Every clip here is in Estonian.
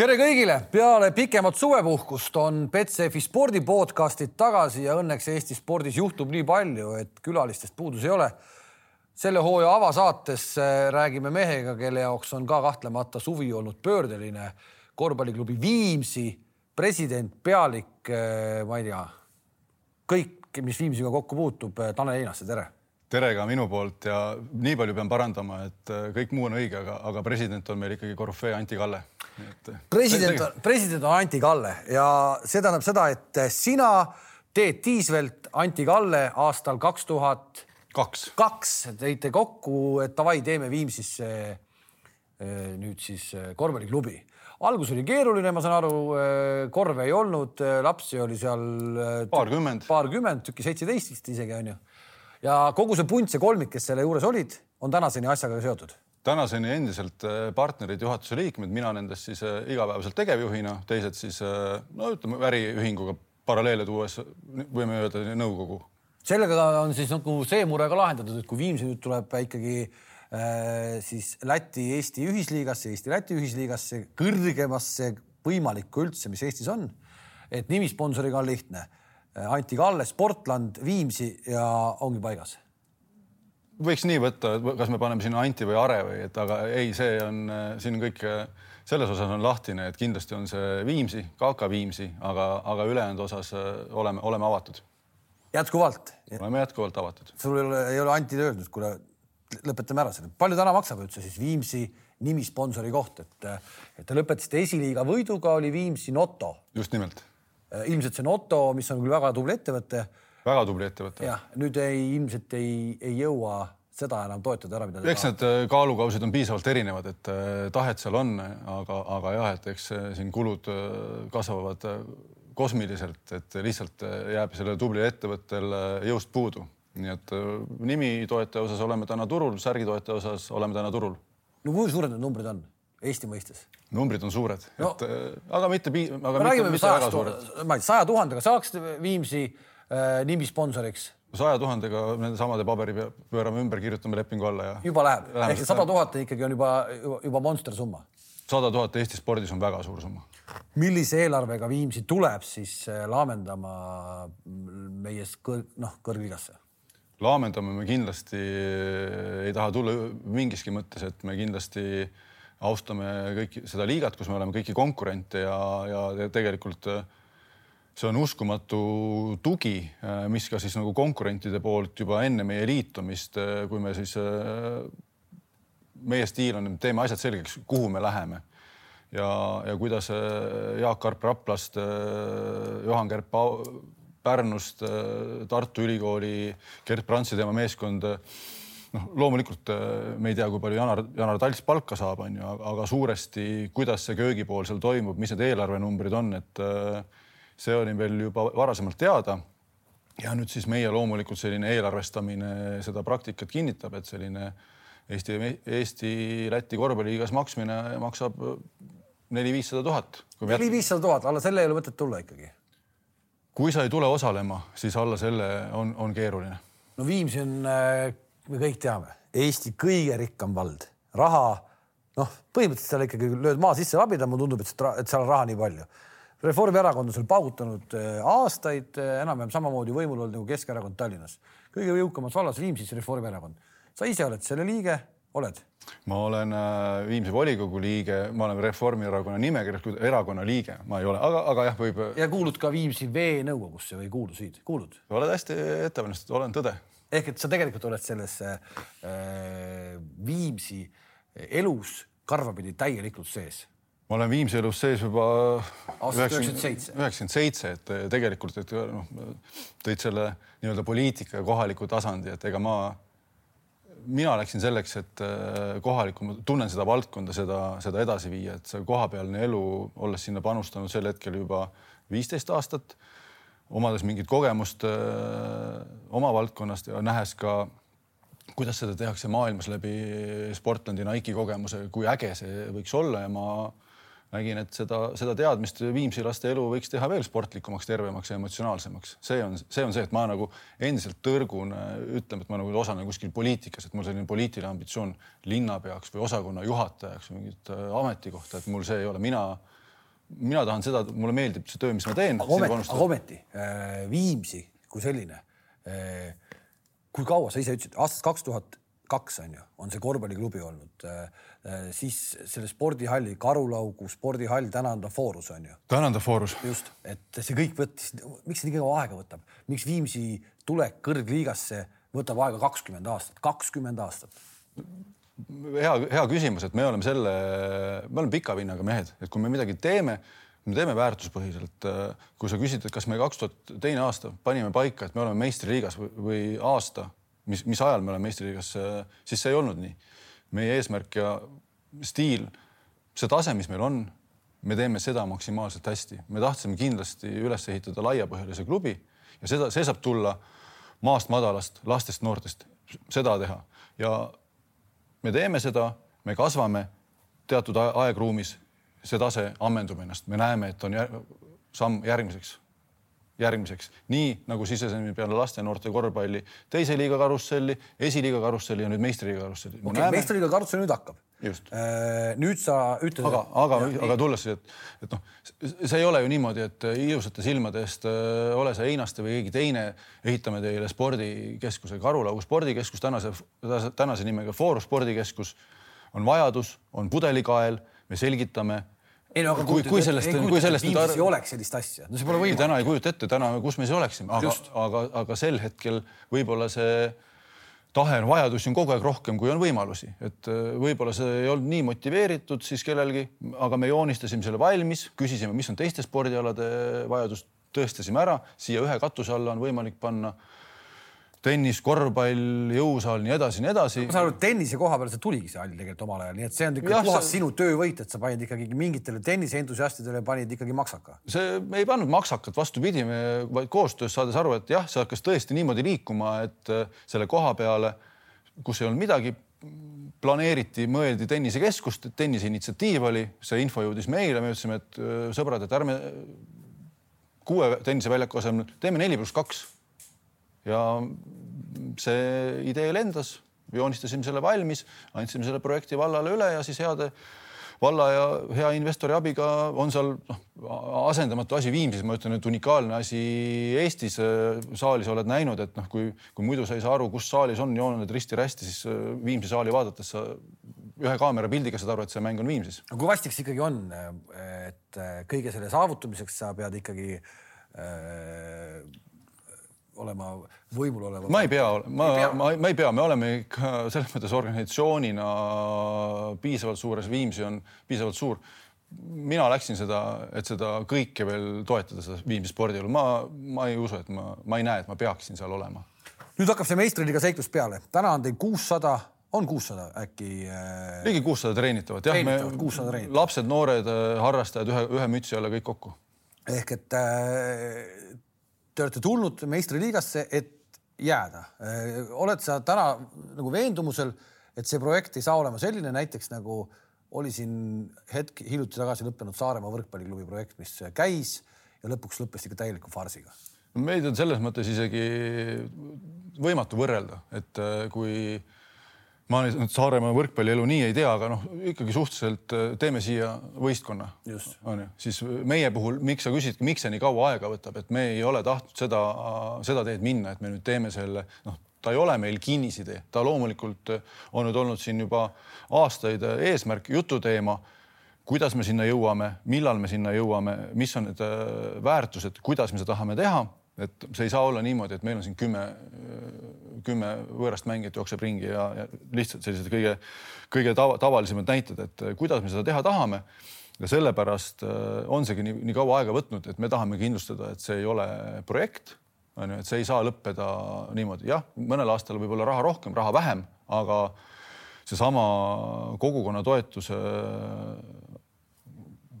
tere kõigile, peale pikemat suvepuhkust on Betsafe spordipodcastid tagasi ja õnneks Eesti spordis juhtub nii palju, et külalistest puudus ei ole. selle hooaja avasaates räägime mehega, kelle jaoks on ka kahtlemata suvi olnud pöördeline. korvpalliklubi Viimsi president, pealik, äh, ma ei tea, kõik, mis Viimsiga kokku puutub. äh, Tanel Einaste, tere tere ka minu poolt ja nii palju pean parandama, et äh, kõik muu on õige, aga, aga president on meil ikkagi korüfee Anti Kalle. Äh, president on, president on Anti Kalle ja see tähendab seda, et sina teed Tiisvelt Anti Kalle aastal kaks tuhat kaks. kaks tõite kokku, et davai, teeme Viimsisse eh, nüüd siis eh, korvpalliklubi. algus oli keeruline, ma saan aru, korve ei olnud, lapsi oli seal eh, paarkümmend, paarkümmend, tükki seitseteist vist isegi onju. ja kogu see punt, see kolmik, kes selle juures olid, on tänaseni asjaga seotud tänaseni endiselt äh, partnerid, juhatuse liikmed, mina nendest siis äh, igapäevaselt tegevjuhina, teised siis äh, no ütleme äriühinguga paralleele tuues võime öelda nõukogu. sellega on siis nagu see mure ka lahendatud, et kui Viimsi nüüd tuleb ikkagi siis Läti-Eesti ühisliigasse, Eesti-Läti ühisliigasse, kõrgemasse võimalikku üldse, mis Eestis on, et nimisponsoriga on lihtne. Anti Kalle, Sportland, Viimsi ja ongi paigas võiks nii võtta, et kas me paneme sinna Anti või Are või, et aga ei, see on siin kõik selles osas on lahtine, et kindlasti on see Viimsi, KK Viimsi, aga, aga ülejäänud osas oleme, oleme avatud. jätkuvalt? oleme jätkuvalt avatud. sul ei ole, ei ole Antile öeldud, kuule, lõpetame ära selle. palju täna maksab üldse siis Viimsi nimisponsori koht, et, et te lõpetasite esiliiga võiduga, oli Viimsi Noto. just nimelt. ilmselt see Noto, mis on küll väga tubli ettevõte väga tubli ettevõte. jah, nüüd ei, ilmselt ei, ei jõua seda enam toetada ära, mida. eks need kaalukausid on piisavalt erinevad, et tahet seal on, aga, aga jah, et eks siin kulud kasvavad kosmiliselt, et lihtsalt jääb sellel tublil ettevõttel jõust puudu. nii et nimi toetaja osas oleme täna turul, särgi toetaja osas oleme täna turul. no kui suured need numbrid on Eesti mõistes? numbrid on suured no,, et aga mitte, aga mitte, mitte väga suured. ma ei tea, saja tuhandega saaks Viimsi äh, nimisponsoriks saja tuhandega nende samade paberi pöörame ümber, kirjutame lepingu alla ja. juba läheb, ehk sada tuhat ikkagi on juba, juba, juba monster summa. sada tuhat Eesti spordis on väga suur summa. millise eelarvega Viimsi tuleb siis laamendama meie kõr, noh, kõrgligasse? laamendame me kindlasti ei taha tulla mingiski mõttes, et me kindlasti austame kõiki seda liigat, kus me oleme kõiki konkurente ja, ja tegelikult äh, see on uskumatu tugi, mis ka siis nagu konkurentide poolt juba enne meie liitumist, kui me siis, meie stiil on, teeme asjad selgeks, kuhu me läheme. ja, ja kuidas Jaak Arp Raplast, Juhan Kärp Pärnust, Tartu Ülikooli, Gerd Prantsi tema meeskond noh, loomulikult me ei tea, kui palju Janar, Janar Talts palka saab, on ju, aga suuresti, kuidas see köögipool seal toimub, mis need eelarvenumbrid on, et äh, see oli meil juba varasemalt teada. ja nüüd siis meie loomulikult selline eelarvestamine seda praktikat kinnitab, et selline Eesti, Eesti-Läti korvpalliliigas maksmine maksab neli-viissada tuhat. neli-viissada tuhat, alla selle ei ole mõtet tulla ikkagi. kui sa ei tule osalema, siis alla selle on, on keeruline. no Viimsi on, me kõik teame, Eesti kõige rikkam vald, raha noh, põhimõtteliselt seal ikkagi lööd maa sisse labida, mulle tundub, et, et seal on raha nii palju Reformierakond on seal paugutanud aastaid enam-vähem samamoodi võimul olnud nagu Keskerakond Tallinnas. kõige jõukamas vallas Viimsis Reformierakond. sa ise oled selle liige, oled? ma olen Viimsi volikogu liige, ma olen Reformierakonna nimekirjas erakonna liige, ma ei ole, aga, aga jah, võib. ja kuulud ka Viimsi veenõukogusse või kuulusid, kuulud? oled hästi ettevalmistatud, olen tõde. ehk et sa tegelikult oled selles äh, Viimsi elus karvapidi täielikult sees ma olen Viimsi elus sees juba üheksakümmend seitse, et tegelikult, et noh, tõid selle nii-öelda poliitika ja kohaliku tasandi, et ega ma, mina läksin selleks, et äh, kohalikku, ma tunnen seda valdkonda, seda, seda edasi viia, et see kohapealne elu, olles sinna panustanud sel hetkel juba viisteist aastat, omades mingit kogemust öö, oma valdkonnast ja nähes ka kuidas seda tehakse maailmas läbi Sportlandi Nike'i kogemuse, kui äge see võiks olla ja ma nägin, et seda, seda teadmist Viimsi laste elu võiks teha veel sportlikumaks, tervemaks ja emotsionaalsemaks. see on, see on see, et ma nagu endiselt tõrgun, ütleme, et ma nagu osalen kuskil poliitikas, et mul selline poliitiline ambitsioon linnapeaks või osakonna juhatajaks või mingit äh, ametikohta, et mul see ei ole, mina mina tahan seda, mulle meeldib see töö, mis ma teen. aga ometi, äh, Viimsi kui selline äh,. kui kaua sa ise ütlesid, aastast kaks tuhat kaks on ju, on see korvpalliklubi olnud äh,. Äh siis selle spordihalli, Karulaugu spordihall, täna on ta Foorus on ju. täna on ta Foorus. just, et see kõik võttis, miks see nii kaua aega võtab, miks Viimsi tulek kõrgliigasse võtab aega kakskümmend aastat, kakskümmend aastat hea, hea küsimus, et me oleme selle, me oleme pika vinnaga mehed, et kui me midagi teeme, me teeme väärtuspõhiselt. kui sa küsid, et kas me kaks tuhat teine aasta panime paika, et me oleme meistriliigas või, või aasta, mis, mis ajal me oleme meistriliigas, siis see ei olnud nii. Meie eesmärk ja stiil, see tase, mis meil on, me teeme seda maksimaalselt hästi. me tahtsime kindlasti üles ehitada laiapõhjalise klubi ja seda, see saab tulla maast madalast, lastest, noortest, seda teha. Ja me teeme seda, me kasvame teatud aegruumis, see tase ammendub ennast, me näeme, et on jär, samm järgmiseks, järgmiseks, nii nagu sisesime peale laste ja noorte korvpalli teise liiga karusselli, esiliiga karusselli ja nüüd meistriliiga karusselli. okei okay,, meistriliiga karussell nüüd hakkab just. Äh, nüüd sa ütled. aga, aga, aga tulles et, et noh, see ei ole ju niimoodi, et ilusate silmade eest äh, ole sa Einaste või keegi teine, ehitame teile spordikeskuse, Karulaugu spordikeskus tänase, tänase nimega Foorum spordikeskus on vajadus, on pudelikael, me selgitame ei no aga kui, kui sellest, kui sellest nüüd ar... ei oleks sellist asja, no see pole võimalik. täna ei kujuta ette, täna, kus me siis oleksime, aga, aga, aga sel hetkel võib-olla see tahe on, vajadusi on kogu aeg rohkem, kui on võimalusi, et äh, võib-olla see ei olnud nii motiveeritud siis kellelgi, aga me joonistasime selle valmis, küsisime, mis on teiste spordialade vajadus, tõestasime ära, siia ühe katuse alla on võimalik panna tennis, korvpall, jõusaal, nii edasi, nii edasi. ma saan aru, et tennise koha peal see tuligi see hall tegelikult omal ajal, nii et see on ikka puhas see... sinu töövõit, et sa panid ikkagi mingitele tenniseentusiastidele panid ikkagi maksaka. see, me ei pannud maksakat, vastupidi, me vaid koostöös saades aru, et jah, see hakkas tõesti niimoodi liikuma, et äh, selle koha peale, kus ei olnud midagi, planeeriti, mõeldi tennisekeskust, tennise initsiatiiv oli, see info jõudis meile, me ütlesime, et äh, sõbrad, et ärme kuue tenniseväljaku asemel teeme neli pluss kaks ja see idee lendas, joonistasime selle valmis, andsime selle projekti vallale üle ja siis heade valla ja hea investori abiga on seal noh, asendamatu asi Viimsis, ma ütlen, et unikaalne asi Eestis. saalis oled näinud, et noh, kui, kui muidu sa ei saa aru, kus saalis on jooned risti-rästi, siis Viimsi saali vaadates sa ühe kaamera pildiga saad aru, et see mäng on Viimsis. no kui vastik see ikkagi on, et kõige selle saavutamiseks sa pead ikkagi äh, olema võimul olema. ma ei pea, ma, ma, ma ei pea, me oleme ikka selles mõttes organisatsioonina piisavalt suures, Viimsi on piisavalt suur. mina läksin seda, et seda kõike veel toetada, seda Viimsi spordielu, ma, ma ei usu, et ma, ma ei näe, et ma peaksin seal olema. nüüd hakkab see meistriliiga seiklus peale, täna on teil kuussada on kuussada äkki äh...? ligi kuussada treenitavat, jah, me lapsed, noored äh, harrastajad ühe, ühe mütsi alla kõik kokku. ehk et äh, te olete tulnud meistriliigasse, et jääda. oled sa täna nagu veendumusel, et see projekt ei saa olema selline näiteks nagu oli siin hetk hiljuti tagasi lõppenud Saaremaa võrkpalliklubi projekt, mis käis ja lõpuks lõppes ikka täieliku farsiga? meid on selles mõttes isegi võimatu võrrelda, et kui äh, ma nüüd Saaremaa võrkpallielu nii ei tea, aga noh, ikkagi suhteliselt äh, teeme siia võistkonna, on ju, siis meie puhul, miks sa küsid, miks see nii kaua aega võtab, et me ei ole tahtnud seda, seda teed minna, et me nüüd teeme selle, noh, ta ei ole meil kinnisidee, ta loomulikult äh, on nüüd olnud siin juba aastaid äh, eesmärk, jututeema kuidas me sinna jõuame, millal me sinna jõuame, mis on need väärtused, kuidas me seda tahame teha, et see ei saa olla niimoodi, et meil on siin kümme kümme võõrast mängijat jookseb ringi ja, ja lihtsalt sellised kõige, kõige tava, tavalisemad näited, et kuidas me seda teha tahame. ja sellepärast äh, on seegi nii, nii kaua aega võtnud, et me tahame kindlustada, et see ei ole projekt, on ju, et see ei saa lõppeda niimoodi, jah, mõnel aastal võib-olla raha rohkem, raha vähem, aga seesama kogukonna toetuse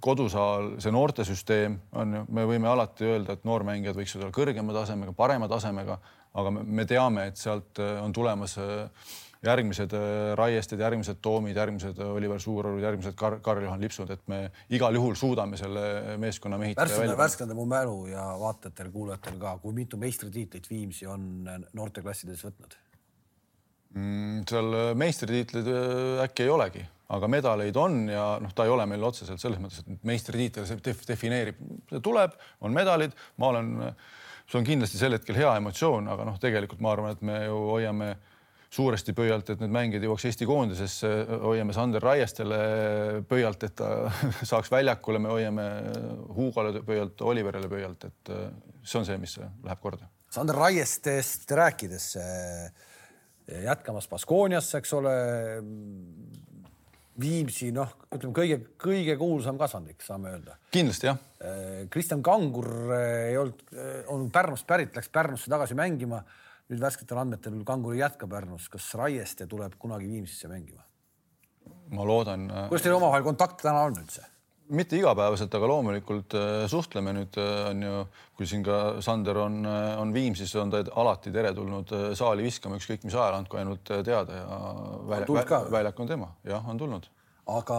kodusaal, see noortesüsteem on ju, me võime alati öelda, et noormängijad võiksid olla kõrgema tasemega, parema tasemega, aga me teame, et sealt äh, on tulemas äh, järgmised äh, Raiested, järgmised Toomid, järgmised Oliver Suurorud, järgmised Kar Karl-Juhan Lipsud, et me igal juhul suudame selle meeskonna mehitada. värskenda, värskenda mu mälu ja vaatajatel-kuulajatel ka, kui mitu meistritiitlit Viimsi on noorteklassides võtnud mm,? seal meistritiitleid äkki ei olegi, aga medaleid on ja noh, ta ei ole meil otseselt selles mõttes, et meistritiitel see def defineerib, see tuleb, on medalid, ma olen, see on kindlasti sel hetkel hea emotsioon, aga noh, tegelikult ma arvan, et me ju hoiame suuresti pöialt, et need mängijad jõuaks Eesti koondisesse, hoiame Sander Raiestele pöialt, et ta saaks väljakule, me hoiame Hugole pöialt, Oliverile pöialt, et see on see, mis läheb korda. Sander Raiestest rääkides, jätkamas Baskooniasse, eks ole Viimsi noh, ütleme kõige-kõige kuulsam kasvandik, saame öelda. kindlasti jah. Äh, Kristjan Kangur äh, ei olnud, äh, on Pärnust pärit, läks Pärnusse tagasi mängima. nüüd värsketel andmetel Kangur jätkab Pärnus, kas Raieste tuleb kunagi Viimsisse mängima? ma loodan. kuidas teil omavahel kontakt täna on üldse? Mitte igapäevaselt, aga loomulikult suhtleme nüüd on ju, kui siin ka Sander on, on Viimsis, on ta alati teretulnud saali viskama, ükskõik mis ajal, andku ainult teada ja väljak, väljak on tema, jah, on tulnud. Aga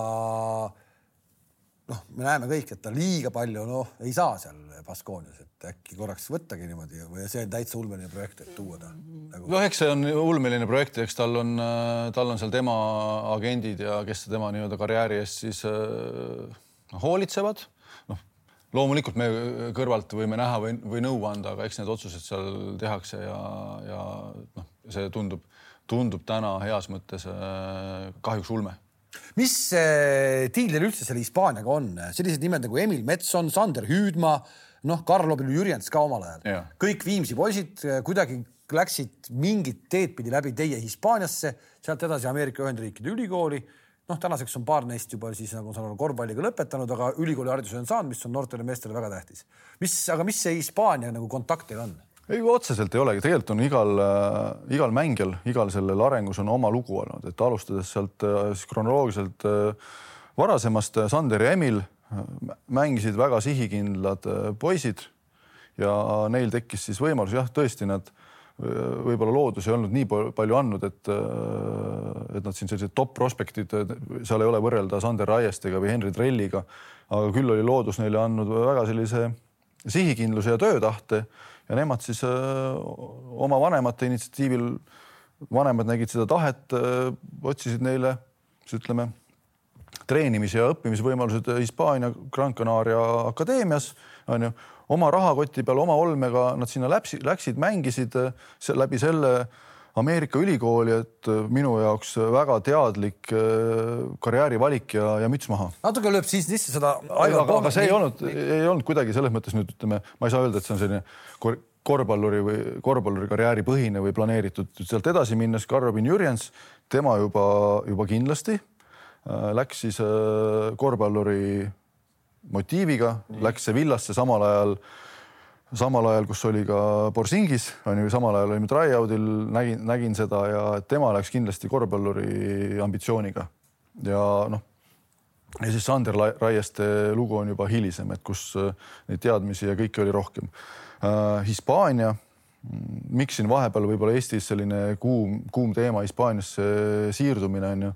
noh, me näeme kõik, et ta liiga palju noh, ei saa seal Baskoonias, et äkki korraks võttagi niimoodi või see on täitsa ulmeline projekt, et tuua ta nagu.... noh, eks see on ulmeline projekt, eks tal on, tal on seal tema agendid ja kes tema nii-öelda karjääri eest siis noh, hoolitsevad. noh, loomulikult me kõrvalt võime näha või, või nõu anda, aga eks need otsused seal tehakse ja, ja noh, see tundub, tundub täna heas mõttes kahjuks ulme mis äh, diil teil üldse selle Hispaaniaga on, sellised nimed nagu Emil Metson, Sander Hüüdma, noh, Karl Obil Jürjens ka omal ajal, kõik Viimsi poisid äh, kuidagi läksid mingit teed pidi läbi teie Hispaaniasse, sealt edasi Ameerika Ühendriikide ülikooli. Noh, tänaseks on paar neist juba siis nagu saan aru korvpalliga lõpetanud, aga ülikoolihariduse on saanud, mis on noortele meestele väga tähtis. mis, aga mis see Hispaania nagu kontakt teil on? ei, otseselt ei olegi, tegelikult on igal äh,, igal mängijal, igal sellel arengus on oma lugu olnud, et alustades sealt äh, siis kronoloogiliselt äh, varasemast äh, Sander ja Emil äh, mängisid väga sihikindlad äh, poisid ja neil tekkis siis võimalus, jah, tõesti nad võib-olla loodus ei olnud nii palju andnud, et, et nad siin sellised top prospektid, seal ei ole võrrelda Sander Raiestega või Henri Trelliga, aga küll oli loodus neile andnud väga sellise sihikindluse ja töötahte ja nemad siis äh, oma vanemate initsiatiivil, vanemad nägid seda tahet, äh, otsisid neile siis ütleme treenimis- ja õppimisvõimalused Hispaania Gran Canaria akadeemias on ju, oma rahakoti peal, oma olmega nad sinna läksid, läksid, mängisid äh, läbi selle Ameerika ülikooli, et minu jaoks väga teadlik karjäärivalik ja, ja müts maha. natuke lööb siis sisse seda. aga, aga see ei olnud, ei olnud kuidagi selles mõttes nüüd ütleme, ma ei saa öelda, et see on selline korvpalluri või korvpalluri karjääri põhine või planeeritud. sealt edasi minnes Karobin Jürjens, tema juba, juba kindlasti läks siis korvpalluri motiiviga, läks Sevillasse samal ajal, samal ajal, kus oli ka Borsingis, on ju, samal ajal olime tryout'il, nägin, nägin seda ja tema läks kindlasti korvpalluri ambitsiooniga ja noh ja siis Sander Raieste lugu on juba hilisem, et kus äh, neid teadmisi ja kõike oli rohkem Äh, Hispaania, miks siin vahepeal võib-olla Eestis selline kuum, kuum teema Hispaaniasse siirdumine on ju.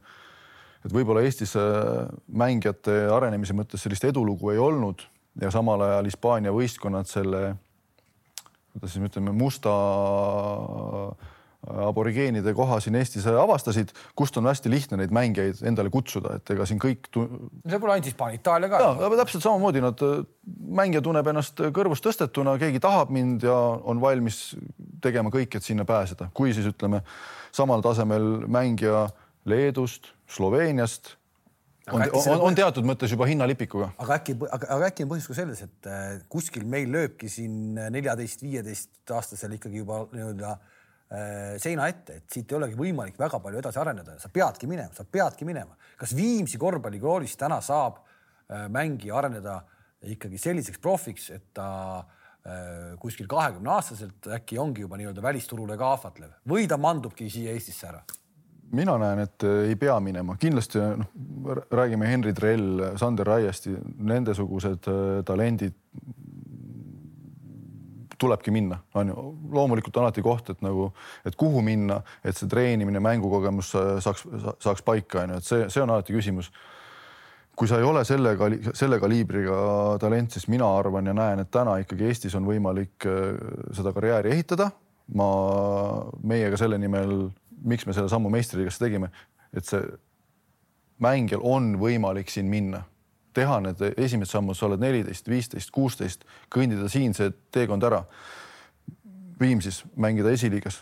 Et võib-olla Eestis äh, mängijate arenemise mõttes sellist edulugu ei olnud ja samal ajal Hispaania võistkonnad selle, kuidas siis ütleme, musta aborigeenide koha siin Eestis avastasid, kust on hästi lihtne neid mängijaid endale kutsuda, et ega siin kõik tu.... see pole ainult Hispaania, Itaalia ka. ja, täpselt samamoodi nad, mängija tunneb ennast kõrvust tõstetuna, keegi tahab mind ja on valmis tegema kõik, et sinna pääseda, kui siis ütleme samal tasemel mängija Leedust, Sloveeniast on, on, on teatud mõttes juba hinnalipikuga. aga äkki, aga, aga äkki on põhjus ka selles, et äh, kuskil meil lööbki siin neljateist, viieteist aastasel ikkagi juba nii-öelda äh, seina ette, et siit ei olegi võimalik väga palju edasi areneda, sa peadki minema, sa peadki minema. kas Viimsi korvpallikoolis täna saab äh, mängija areneda ikkagi selliseks profiks, et ta kuskil kahekümne aastaselt äkki ongi juba nii-öelda välisturule ka ahvatlev või ta mandubki siia Eestisse ära? Mina näen, et ei pea minema, kindlasti noh, räägime Henri Trell, Sander Raiesti, nendesugused talendid tulebki minna, on ju. loomulikult alati koht, et nagu, et kuhu minna, et see treenimine, mängukogemus saaks, saaks paika, on ju, et see, see on alati küsimus. kui sa ei ole selle kali-, selle kaliibriga talent, siis mina arvan ja näen, et täna ikkagi Eestis on võimalik seda karjääri ehitada. ma, meie ka selle nimel, miks me selle sammu meistriliigasse tegime, et see mängijal on võimalik siin minna, teha need esimesed sammud, sa oled neliteist, viisteist, kuusteist, kõndida siin see teekond ära. Viimsis mängida esiliigas,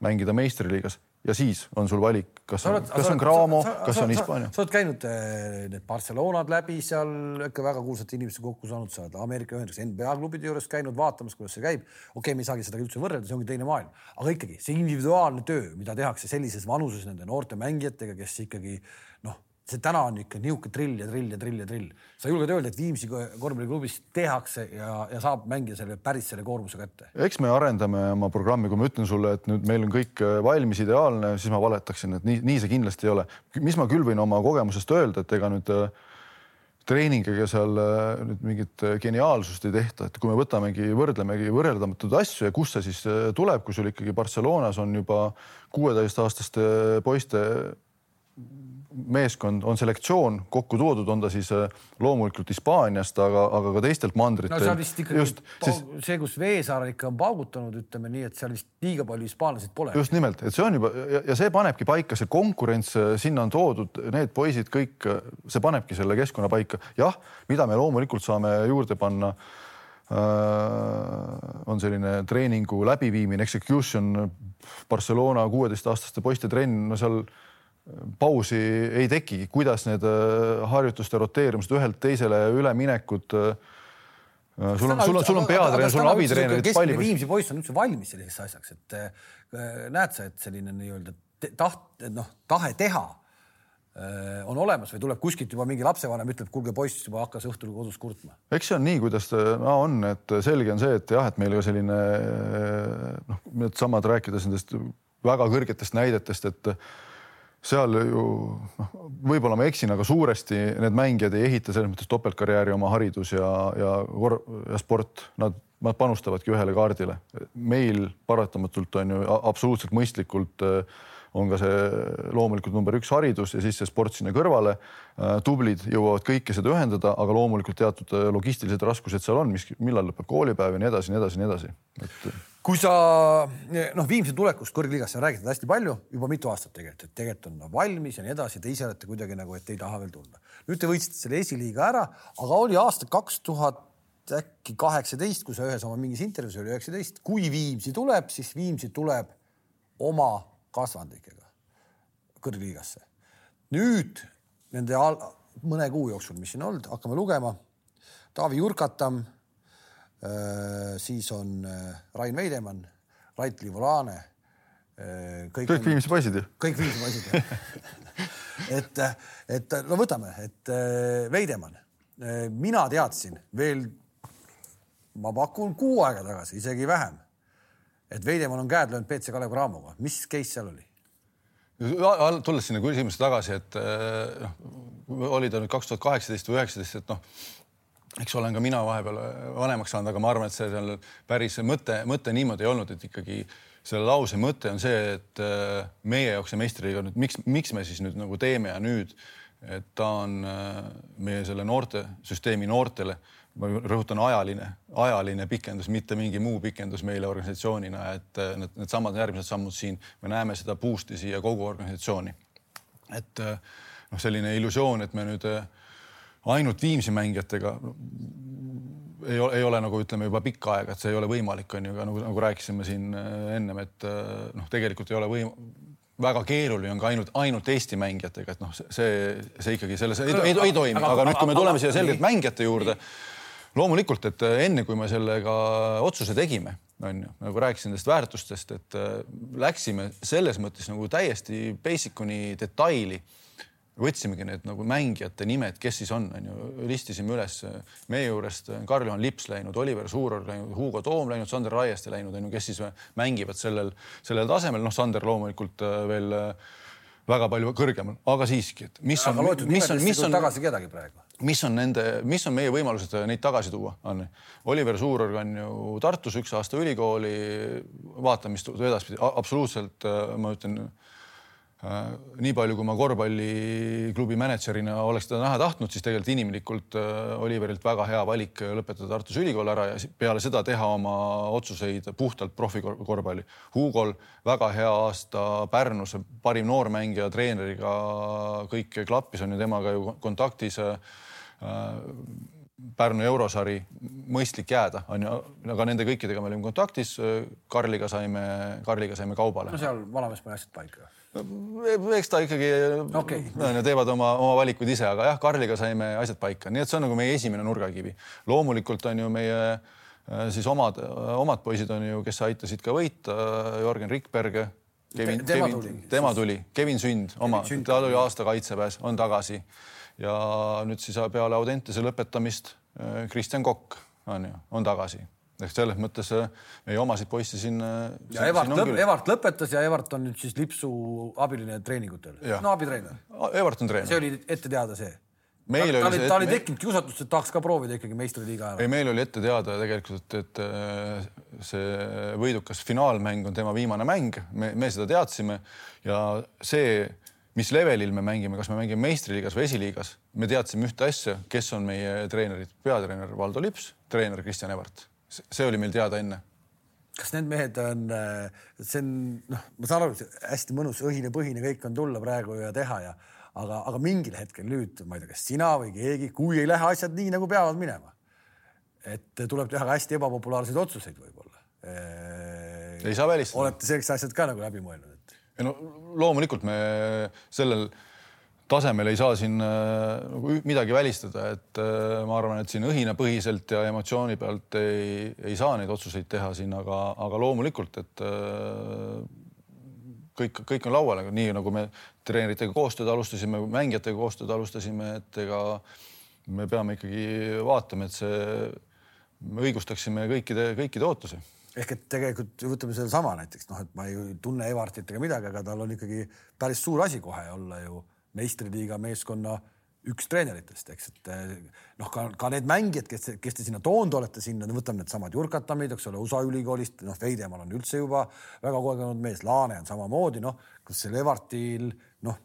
mängida meistriliigas ja siis on sul valik, kas on, kas on Cramo, kas on Hispaania. sa oled käinud äh, need Barcelonad läbi seal ikka väga kuulsate inimestega kokku saanud, sa oled Ameerika Ühendriikides NBA klubide juures käinud vaatamas, kuidas see käib. okei okay,, me ei saagi seda üldse võrrelda, see ongi teine maailm, aga ikkagi see individuaalne töö, mida tehakse sellises vanuses nende noorte mängijatega, kes ikkagi noh see täna on ikka niisugune drill ja drill ja drill ja drill. sa julged öelda, et Viimsi korvpalliklubis tehakse ja, ja saab mängida selle päris selle koormuse kätte? eks me arendame oma programmi, kui ma ütlen sulle, et nüüd meil on kõik äh, valmis, ideaalne, siis ma valetaksin, et nii, nii see kindlasti ei ole. mis ma küll võin oma kogemusest öelda, et ega nüüd äh, treeningiga seal äh, nüüd mingit geniaalsust ei tehta, et kui me võtamegi, võrdlemegi võrreldamatud asju ja kust see siis tuleb, kui sul ikkagi Barcelonas on juba kuueteistaastaste poiste meeskond on selektsioon kokku toodud, on ta siis äh, loomulikult Hispaaniast, aga, aga ka teistelt mandritelt. no seal vist ikkagi just, siis... see, kus Veesaar ikka on paugutanud, ütleme nii, et seal vist liiga palju hispaanlaseid pole. just nimelt, et see on juba ja, ja see panebki paika, see konkurents, äh, sinna on toodud need poisid kõik, äh, see panebki selle keskkonna paika. jah, mida me loomulikult saame juurde panna on selline treeningu läbiviimine, execution, Barcelona kuueteistaastaste poiste trenn, no seal pausi ei tekigi, kuidas need äh, harjutuste roteerumised ühelt teisele üleminekud. Äh, sul on, sul on, sul on peatreener, sul on abitreener. keskmine Viimsi poiss on üldse valmis selliseks asjaks, et äh, näed sa, et selline nii-öelda taht, noh, tahe teha on olemas või tuleb kuskilt juba mingi lapsevanem ütleb, kuulge poiss juba hakkas õhtul kodus kurtma? eks see on nii, kuidas ta no, on, et selge on see, et jah, et meil ka selline noh, needsamad rääkides nendest väga kõrgetest näidetest, et seal ju noh, võib-olla ma eksin, aga suuresti need mängijad ei ehita selles mõttes topeltkarjääri oma haridus ja, ja, ja sport, nad, nad panustavadki ühele kaardile. meil paratamatult on ju absoluutselt mõistlikult äh, on ka see loomulikult number üks haridus ja siis see sport sinna kõrvale. Äh, tublid jõuavad kõike seda ühendada, aga loomulikult teatud äh, logistilised raskused seal on, mis, millal lõpeb koolipäev ja nii edasi, nii edasi, nii edasi et.... kui sa noh, Viimsi tulekust kõrgliigasse on räägitud hästi palju juba mitu aastat tegelikult, et tegelikult on valmis ja nii edasi, te ise olete kuidagi nagu, et ei taha veel tulla. nüüd te võitsite selle esiliiga ära, aga oli aasta kaks tuhat äkki kaheksateist, kui sa ühes oma mingis intervjuus oli üheksateist, kui Viimsi tuleb, siis Viimsi tuleb oma kasvandikega kõrgliigasse. nüüd nende mõne kuu jooksul, mis siin olnud, hakkame lugema. Taavi Jurkatam, siis on äh, Rain Veidemann, Rait Liivulane. Äh, kõik, kõik Viimsi poisid ju. kõik Viimsi poisid jah et, et no võtame, et Veidemann, mina teadsin veel, ma pakun kuu aega tagasi, isegi vähem et Veidemann on käed löönud BC Kalev Cramoga, mis case seal oli? tulles sinna küsimusse tagasi, et noh, oli ta nüüd kaks tuhat kaheksateist või üheksateist, et noh, eks olen ka mina vahepeal vanemaks saanud, aga ma arvan, et see seal päris mõte, mõte niimoodi ei olnud, et ikkagi selle lause mõte on see, et eh, meie jaoks see meistriliiga nüüd, miks, miks me siis nüüd nagu teeme ja nüüd, et ta on eh, meie selle noortesüsteemi noortele ma rõhutan ajaline, ajaline pikendus, mitte mingi muu pikendus meile organisatsioonina, et äh, need, needsamad järgmised sammud siin, me näeme seda boost'i siia kogu organisatsiooni. et äh, noh, selline illusioon, et me nüüd äh, ainult Viimsi mängijatega ei ole, ei ole nagu ütleme juba pikka aega, et see ei ole võimalik, on ju, aga nagu, nagu rääkisime siin ennem, et noh, tegelikult ei ole võim-, väga keeruline on ka ainult, ainult Eesti mängijatega, et noh, see, see ikkagi selles ei, ei, ei toimi, aga nüüd, kui me tuleme siia selgelt mängijate juurde loomulikult, et äh, enne kui me sellega otsuse tegime, on ju, nagu rääkisin nendest väärtustest, et äh, läksime selles mõttes nagu täiesti basic uni detaili. Võtsimegi need nagu mängijate nimed, kes siis on, on ju, listisime üles meie juurest Karl-Juhan Lips läinud, Oliver Suuror läinud, Hugo Toom läinud, Sander Raieste läinud, on ju, kes siis mängivad sellel, sellel tasemel, noh, Sander loomulikult äh, veel väga palju kõrgemal, aga siiski, et mis on, mis on, mis on tagasi kedagi praegu. mis on nende, mis on meie võimalused neid tagasi tuua, Anne? Oliver Suurorg on ju Tartus üks aasta ülikooli, vaatame, mis edaspidi, absoluutselt ma ütlen Äh, nii palju, kui ma korvpalliklubi mänedžerina oleks teda näha tahtnud, siis tegelikult inimlikult äh, Oliverilt väga hea valik lõpetada Tartus Ülikool ära ja peale seda teha oma otsuseid puhtalt profikorvpalli. Hugol väga hea aasta Pärnus, parim noormängija, treeneriga kõik klappis, on ju temaga ju kontaktis Pärnu eurosari, mõistlik jääda, on ju, aga nende kõikidega me olime kontaktis. Karliga saime, Karliga saime kaubale. no seal vanamees pani asjad paika. Eks ta ikkagi okay., teevad oma, oma valikuid ise, aga jah, Karliga saime asjad paika, nii et see on nagu meie esimene nurgakivi. loomulikult on ju meie äh, siis omad, omad poisid on ju, kes aitasid ka võita, Jörgen Rikberg. Kevin, tema Kevin, tuli, tema tuli, Kevin Sünd, oma, ta oli aasta kaitseväes, on tagasi ja nüüd siis peale Audentese lõpetamist äh, Kristjan Kokk on ju, on tagasi ehk selles mõttes äh, meie omasid poisse siin. Äh, ja Evart, lõp, Evart lõpetas ja Evart on nüüd siis Lipsu abiline treeningutel, no abitreener. Evart on treener. see oli ette teada see? meil ta, oli see. ta oli tekkinud kiusatust, et tahaks ka proovida ikkagi meistriliiga ära. ei, meil oli ette teada tegelikult, et see võidukas finaalmäng on tema viimane mäng, me, me seda teadsime ja see mis levelil me mängime, kas me mängime meistriliigas või esiliigas, me teadsime ühte asja, kes on meie treenerid, peatreener Valdo Lips, treener Kristjan Evert. See oli meil teada enne. kas need mehed on, äh, see on noh, ma saan aru, hästi mõnus õhine-põhine kõik on tulla praegu ja teha ja aga, aga mingil hetkel nüüd ma ei tea, kas sina või keegi, kui ei lähe asjad nii nagu peavad minema, et tuleb teha ka hästi ebapopulaarseid otsuseid võib-olla. ei saa välistada. olete sellised asjad ka nagu läbi mõelnud? ja no loomulikult me sellel tasemel ei saa siin nagu midagi välistada, et äh, ma arvan, et siin õhinapõhiselt ja emotsiooni pealt ei, ei saa neid otsuseid teha siin, aga, aga loomulikult, et äh, kõik, kõik on laual, aga nii nagu me treeneritega koostööd alustasime, mängijatega koostööd alustasime, et ega me peame ikkagi vaatama, et see, me õigustaksime kõikide, kõikide ootusi. Ehk et tegelikult võtame sedasama näiteks noh, et ma ei tunne Evartit ega midagi, aga tal on ikkagi päris suur asi kohe olla ju meistriliiga meeskonna üks treeneritest, eks, et eh, noh, ka, ka need mängijad, kes, kes te sinna toonud olete sinna, võtame needsamad Jurkatamid, eks ole, USA ülikoolist, noh, Veidemal on üldse juba väga kogenud mees, Laane on samamoodi, noh, kas seal Evartil, noh,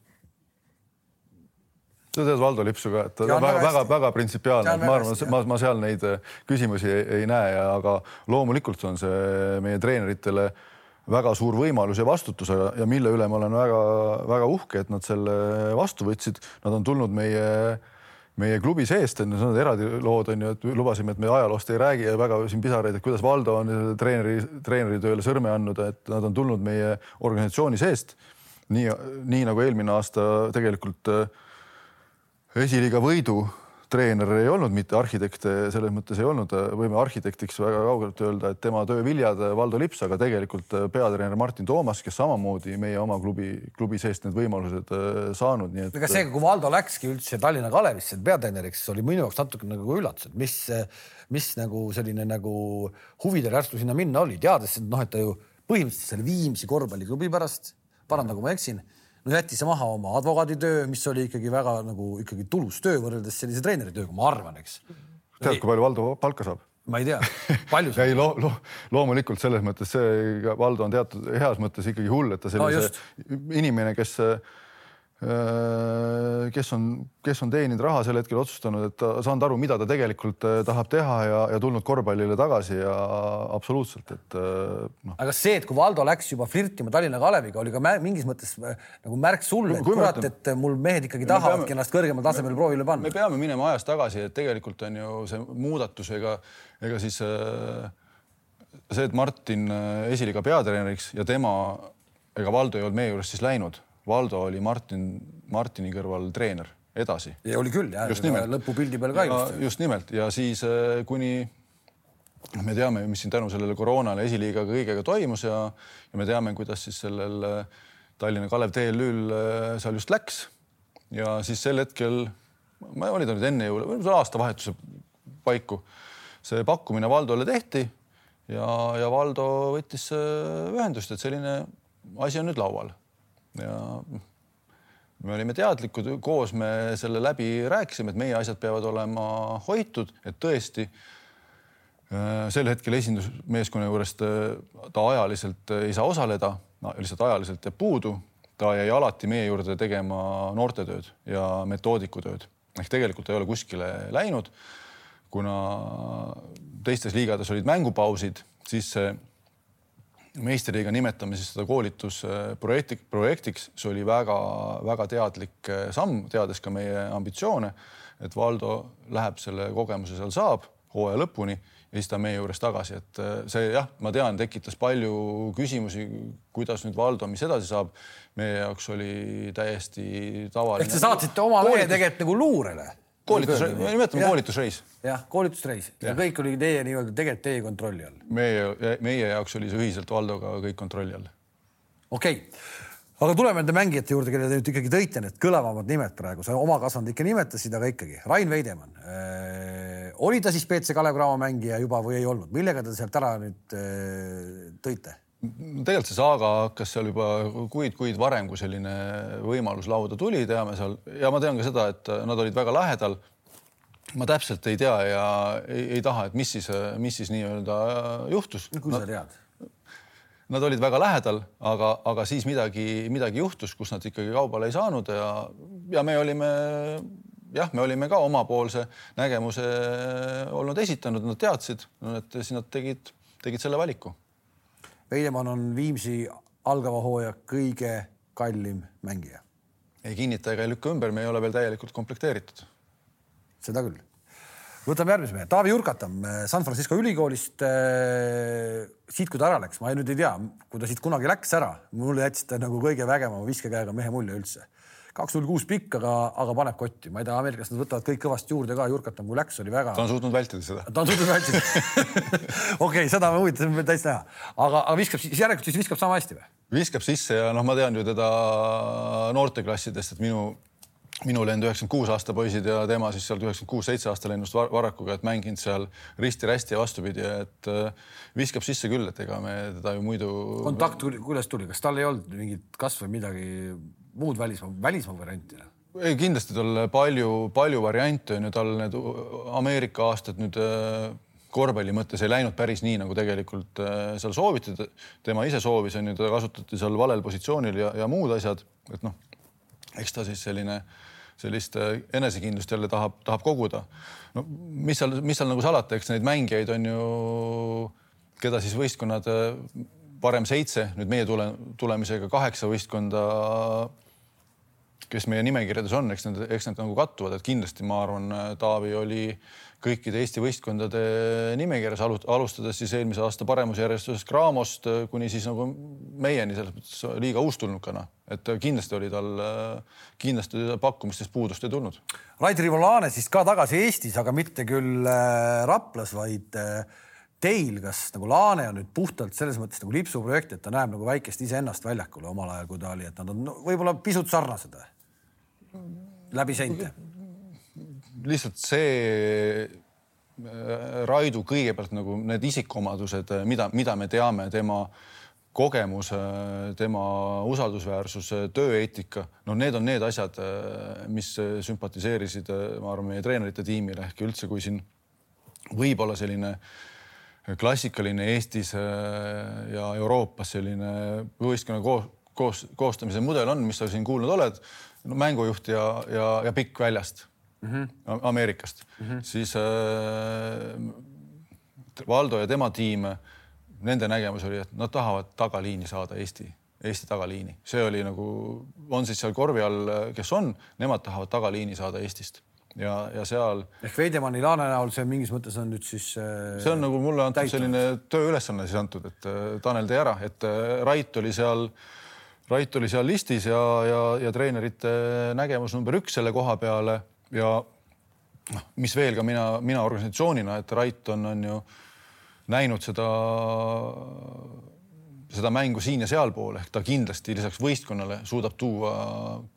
sa tead Valdo Lipsu ka, et ta on väga-väga printsipiaalne, ma arvan, ma, ma seal neid äh, küsimusi ei, ei näe, aga loomulikult on see meie treeneritele väga suur võimalus ja vastutus ja mille üle ma olen väga-väga uhke, et nad selle vastu võtsid. Nad on tulnud meie, meie klubi seest, on ju, need eraldi lood, on ju, et lubasime, et me ajaloost ei räägi ja väga siin pisaraid, et kuidas Valdo on treeneri, treeneri tööle sõrme andnud, et nad on tulnud meie organisatsiooni seest. nii, nii nagu eelmine aasta tegelikult äh, esiliiga võidu treener ei olnud mitte arhitekt, selles mõttes ei olnud, võime arhitektiks väga kaugelt öelda, et tema töö viljad Valdo Lips, aga tegelikult peatreener Martin Toomas, kes samamoodi meie oma klubi, klubi seest need võimalused äh, saanud, nii et. ega seega, kui Valdo läkski üldse Tallinna Kalevisse peatreeneriks, oli minu jaoks natuke nagu üllatus, et mis, mis nagu selline nagu huvi tal järsku sinna minna oli, teades, et noh, et ta ju põhimõtteliselt selle Viimsi korvpalliklubi pärast, parandagu ma eksin no jättis maha oma advokaaditöö, mis oli ikkagi väga nagu ikkagi tulus töö võrreldes sellise treeneri tööga, ma arvan, eks. tead, kui palju Valdo palka saab? ma ei tea, palju ei lo, lo, loomulikult selles mõttes see Valdo on teatud heas mõttes ikkagi hull, et ta sellise no, inimene, kes Äh, kes on, kes on teeninud raha sel hetkel, otsustanud, et ta saanud aru, mida ta tegelikult äh, tahab teha ja, ja tulnud korvpallile tagasi ja absoluutselt, et äh, noh. aga see, et kui Valdo läks juba flirtima Tallinna Kaleviga, oli ka mingis mõttes nagu märk sulle, et kurat, et mul mehed ikkagi tahavadki peame, ennast kõrgemal tasemel proovile panna. me peame minema ajas tagasi, et tegelikult on ju see muudatus, ega, ega siis see, et Martin esiliiga peatreeneriks ja tema ega Valdo ei olnud meie juurest siis läinud Valdo oli Martin, Martini kõrval treener edasi. ja oli küll jah, lõpupildi peal ka just. just nimelt ja siis äh, kuni me teame, mis siin tänu sellele koroonale esiliigaga kõigega toimus ja, ja me teame, kuidas siis sellel äh, Tallinna Kalev TLÜ-l äh, seal just läks. ja siis sel hetkel, ma oli ta nüüd enne võib-olla aastavahetuse paiku, see pakkumine Valdole tehti ja, ja Valdo võttis ühendust, et selline asi on nüüd laual ja me olime teadlikud, koos me selle läbi rääkisime, et meie asjad peavad olema hoitud, et tõesti äh, sel hetkel esindusmeeskonna juurest äh, ta ajaliselt ei saa osaleda no,, lihtsalt ajaliselt jääb puudu. ta jäi alati meie juurde tegema noortetööd ja metoodikutööd ehk tegelikult ei ole kuskile läinud. kuna teistes liigades olid mängupausid, siis see meistriliiga nimetame siis seda koolitusprojekti, projektiks, see oli väga-väga teadlik eh, samm, teades ka meie ambitsioone, et Valdo läheb selle kogemuse seal saab hooaja lõpuni ja siis ta meie juures tagasi, et äh, see jah, ma tean, tekitas palju küsimusi, kuidas nüüd Valdo, mis edasi saab. meie jaoks oli täiesti tavaline. ehk te saatsite oma mehe tegelikult nagu luurele? Koolitus, nimetame koolitusreis. jah, koolitusreis ja. ja kõik oli teie nii-öelda tegelikult teie kontrolli all. meie, meie jaoks oli see ühiselt Valdoga kõik kontrolli all. okei okay aga tuleme nende mängijate juurde, kelle te nüüd ikkagi tõite, need kõlavamad nimed praegu, sa oma kasvanud ikka nimetasid, aga ikkagi Rain Veidemann äh,. oli ta siis BC Kalev Cramo mängija juba või ei olnud, millega te sealt ära nüüd äh, tõite? Tegelikult see saaga hakkas seal juba kuid-kuid varem, kui selline võimalus lauda tuli, teame seal ja ma tean ka seda, et nad olid väga lähedal. ma täpselt ei tea ja ei, ei taha, et mis siis, mis siis nii-öelda juhtus. kui sa tead Nad olid väga lähedal, aga, aga siis midagi, midagi juhtus, kus nad ikkagi kaubale ei saanud ja, ja me olime jah, me olime ka omapoolse nägemuse olnud esitanud, nad teadsid, et siis nad tegid, tegid selle valiku. Veidemann on Viimsi algava hooaja kõige kallim mängija. ei kinnita ega ei lükka ümber, me ei ole veel täielikult komplekteeritud. seda küll võtame järgmise mehe, Taavi Jurkatam San Francisco ülikoolist. Äh, siit, kui ta ära läks, ma nüüd ei tea, kui ta siit kunagi läks ära, mulle jättis ta nagu kõige vägevama viskekäega mehe mulje üldse. Kaks null kuus pikk, aga, aga paneb kotti, ma ei tea, Ameerikas nad võtavad kõik kõvasti juurde ka, Jurkatam kui läks, oli väga. ta on suutnud vältida seda. ta on suutnud vältida okei okay,, seda on huvitav täitsa näha, aga, aga viskab siis järelikult siis viskab sama hästi või? viskab sisse ja noh, ma tean ju teda noorteklassidest, et minu minu lend üheksakümmend kuus aasta poisid ja tema siis sealt üheksakümmend kuus, seitse aasta lennust Varrakuga, et mänginud seal risti-rästi ja vastupidi, et äh, viskab sisse küll, et ega me teda ju muidu. kontakt kuidas tuli, kas tal ei olnud mingit kasvõi midagi muud välismaa, välismaa varianti? ei, kindlasti tal palju, palju variante on ju, tal need Ameerika aastad nüüd äh, korvpalli mõttes ei läinud päris nii, nagu tegelikult äh, seal sooviti. tema ise soovis, on ju, teda kasutati seal valel positsioonil ja, ja muud asjad, et noh, eks ta siis selline sellist äh, enesekindlust jälle tahab, tahab koguda. no mis seal, mis seal nagu salata, eks neid mängijaid on ju, keda siis võistkonnad varem seitse, nüüd meie tule, tulemisega kaheksa võistkonda, kes meie nimekirjades on, eks need, eks need nagu kattuvad, et kindlasti ma arvan, Taavi oli kõikide Eesti võistkondade nimekirjas, alustades siis eelmise aasta paremusjärjestusest Craamost kuni siis nagu meieni selles mõttes liiga uustulnukana, et kindlasti oli tal, kindlasti pakkumistest puudust ei tulnud. Raid Rivolane siis ka tagasi Eestis, aga mitte küll äh, Raplas, vaid äh, teil, kas nagu Laane on nüüd puhtalt selles mõttes nagu lipsuprojekt, et ta näeb nagu väikest iseennast väljakule omal ajal, kui ta oli, et nad on no, võib-olla pisut sarnased läbi seinte. Lihtsalt see äh, Raidu kõigepealt nagu need isikuomadused, äh, mida, mida me teame, tema kogemus, äh, tema usaldusväärsus, tööeetika, no need on need asjad, mis sümpatiseerisid, ma arvan, meie treenerite tiimile. Ehk üldse, kui siin võib-olla selline klassikaline Eestis ja Euroopas selline võistkonna koos, koos, koostamise mudel on, mis sa siin kuulnud oled, no mängujuht ja, ja, ja pikk väljast mm -hmm. Ameerikast mm, -hmm. siis äh, Valdo ja tema tiim, nende nägemus oli, et nad tahavad tagaliini saada Eesti, Eesti tagaliini, see oli nagu, on siis seal korvi all, kes on, nemad tahavad tagaliini saada Eestist ja, ja seal. ehk Veidemanni Laane näol see mingis mõttes on nüüd siis äh,. see on nagu mulle antud täitnud. selline tööülesanne siis antud, et äh, Tanel tee ära, et äh, Rait oli seal Rait oli seal listis ja, ja, ja treenerite nägemus number üks selle koha peale ja noh, mis veel ka mina, mina organisatsioonina, et Rait on, on ju näinud seda, seda mängu siin ja sealpool ehk ta kindlasti lisaks võistkonnale suudab tuua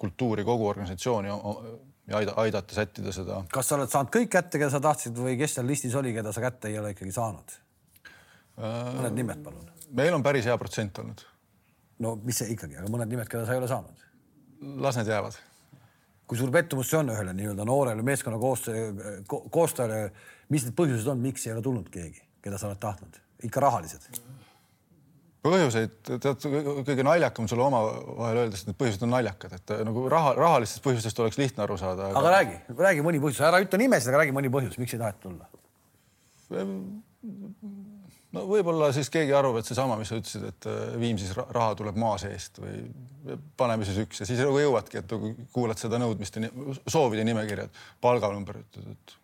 kultuuri kogu organisatsiooni ja aida, aidata sättida seda. kas sa oled saanud kõik kätte, keda sa tahtsid või kes seal listis oli, keda sa kätte ei ole ikkagi saanud? mõned nimed, palun. meil on päris hea protsent olnud. No mis see ikkagi, aga mõned nimed, keda sa ei ole saanud? las need jäävad kui suur pettumus see on ühele nii-öelda noorele meeskonna koostöö ko,, koostajale, mis need põhjused on, miks ei ole tulnud keegi, keda sa oled tahtnud, ikka rahalised? põhjuseid, tead, kõige naljakam sulle omavahel öeldes, et need põhjused on naljakad, et nagu raha, rahalistest põhjustest oleks lihtne aru saada aga.... aga räägi, räägi mõni põhjus, ära ütle nimesid, aga räägi mõni põhjus, miks ei taheta tulla. No võib-olla siis keegi arvab, et seesama, mis sa ütlesid, et äh, Viimsis raha tuleb maa seest või paneme siis üks ja siis nagu jõuadki, et nagu kuulad seda nõudmiste, soovide nimekirja, et palganumber, ütled, et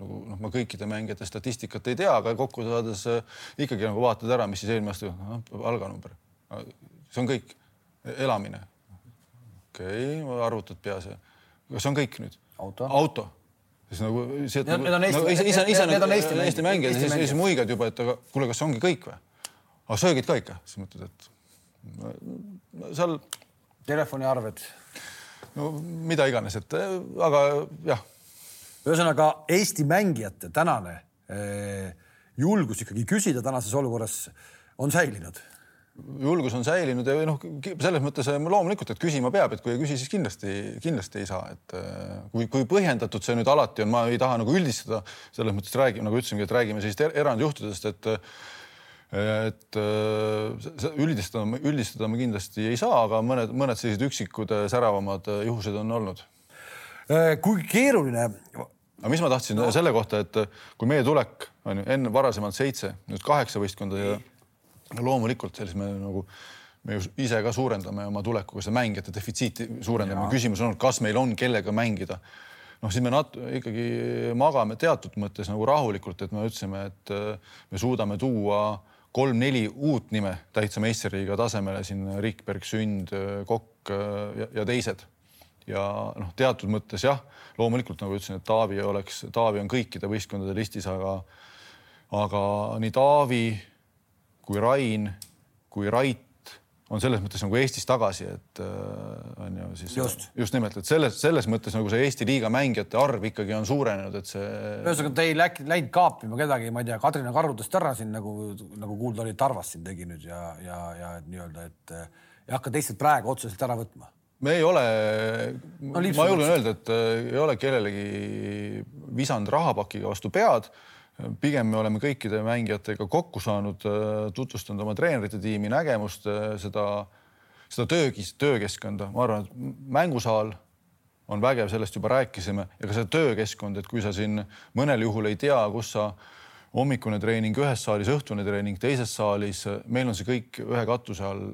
nagu noh, ma kõikide mängijate statistikat ei tea, aga kokku saades äh, ikkagi nagu vaatad ära, mis siis eelmine aasta no,, palganumber. see on kõik, elamine. okei okay,, arvutad peas ja kas see on kõik nüüd? auto, auto siis nagu see, et need on Eesti, ise, ise, need on Eesti, Eesti mängijad, siis, siis muigad juba, et aga kuule, kas see ongi kõik või? aga söögid ka ikka, siis mõtled, et seal. telefoniarved. no mida iganes, et aga jah ühesõnaga Eesti mängijate tänane eh, julgus ikkagi küsida tänases olukorras on säilinud julgus on säilinud ja noh, selles mõttes eh, loomulikult, et küsima peab, et kui ei küsi, siis kindlasti, kindlasti ei saa, et eh, kui, kui põhjendatud see nüüd alati on, ma ei taha nagu üldistada, selles mõttes räägime, nagu ütlesingi, et räägime sellist er-, erandjuhtudest, et et üldistada, üldistada me kindlasti ei saa, aga mõned, mõned sellised üksikud säravamad juhused on olnud. kui keeruline aga mis ma tahtsin no. selle kohta, et kui meie tulek on ju enne varasemalt seitse, nüüd kaheksa võistkonda ja loomulikult siis me nagu me ju ise ka suurendame oma tulekuga seda mängijate defitsiiti suurendame. küsimus on, kas meil on kellega mängida. noh, siis me nat-, ikkagi magame teatud mõttes nagu rahulikult, et me ütlesime, et me suudame tuua kolm-neli uut nime täitsa meistriliiga tasemele siin Rikberg, Sünd, Kokk ja, ja teised ja noh, teatud mõttes jah, loomulikult nagu ütlesin, et Taavi oleks, Taavi on kõikide võistkondade listis, aga aga nii Taavi kui Rain kui Rait on selles mõttes nagu Eestis tagasi, et äh, on ju siis just, just nimelt, et selles, selles mõttes nagu see Eesti liiga mängijate arv ikkagi on suurenenud, et see. ühesõnaga, te ei läinud, läinud kaapima kedagi, ma ei tea, Kadrina karudest ära siin nagu, nagu kuulda oli, Tarvas siin tegi nüüd ja, ja, ja nii-öelda, et ei hakka teistelt praegu otseselt ära võtma me ei ole no,, ma julgen öelda, et äh, ei ole kellelegi visanud rahapakiga vastu pead. Pigem me oleme kõikide mängijatega kokku saanud, äh, tutvustanud oma treenerite tiimi nägemust, äh, seda, seda töö, töökeskkonda, ma arvan, et mängusaal on vägev, sellest juba rääkisime. Ja ka see töökeskkond, et kui sa siin mõnel juhul ei tea, kus sa hommikune treening ühes saalis, õhtune treening teises saalis, meil on see kõik ühe katuse all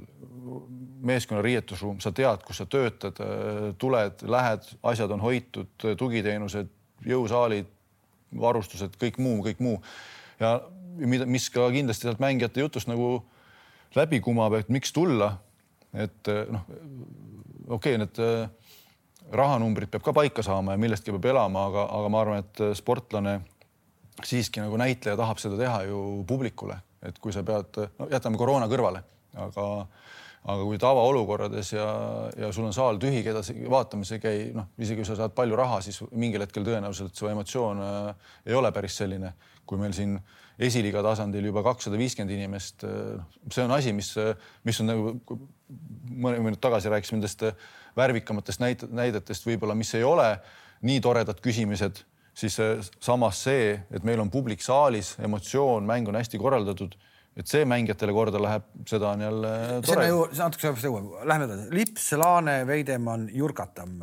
meeskonna riietusruum, sa tead, kus sa töötad, tuled, lähed, asjad on hoitud, tugiteenused, jõusaalid, varustused, kõik muu, kõik muu. ja mida, mis ka kindlasti sealt mängijate jutust nagu läbi kumab, et miks tulla. et noh, okei okay,, need äh, rahanumbrid peab ka paika saama ja millestki peab elama, aga, aga ma arvan, et sportlane siiski nagu näitleja tahab seda teha ju publikule, et kui sa pead, no jätame koroona kõrvale, aga aga kui tavaolukordades ja, ja sul on saal tühi, keda vaatamas ei käi, noh, isegi kui sa saad palju raha, siis mingil hetkel tõenäoliselt su emotsioon äh, ei ole päris selline, kui meil siin esiliiga tasandil juba kakssada viiskümmend inimest äh,. see on asi, mis, mis on nagu mõni minut tagasi rääkisime nendest värvikamatest näit näidetest, võib-olla, mis ei ole nii toredad küsimised, siis samas see, et meil on publik saalis, emotsioon, mäng on hästi korraldatud et see mängijatele korda läheb, seda on jälle tore. natuke sellest jõuame, lähme edasi. Lips, Laane, Veidemann, Jurkatam.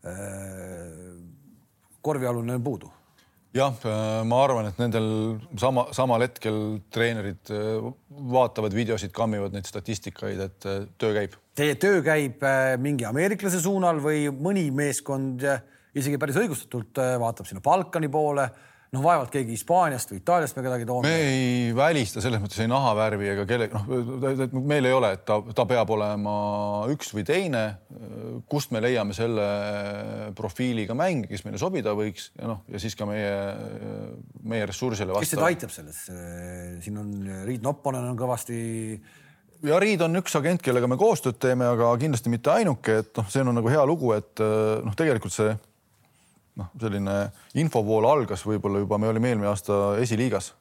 Äh, korvialune on puudu. jah, äh, ma arvan, et nendel sama, samal hetkel treenerid äh, vaatavad videosid, kammivad neid statistikaid, et töö käib. Teie töö käib mingi ameeriklase suunal või mõni meeskond isegi päris õigustatult vaatab sinna Balkani poole noh, vaevalt keegi Hispaaniast või Itaaliast me kedagi toome. me ei välista selles mõttes ei nahavärvi ega kelle, noh, meil ei ole, et ta, ta peab olema üks või teine. kust me leiame selle profiiliga mänge, kes meile sobida võiks ja noh, ja siis ka meie, meie ressursile vastav. kes teid aitab selles? siin on Riit Nopponen on kõvasti ja Riid on üks agent, kellega me koostööd teeme, aga kindlasti mitte ainuke, et noh, see on nagu hea lugu, et noh, tegelikult see noh, selline infovool algas võib-olla juba, me olime eelmine aasta esiliigas,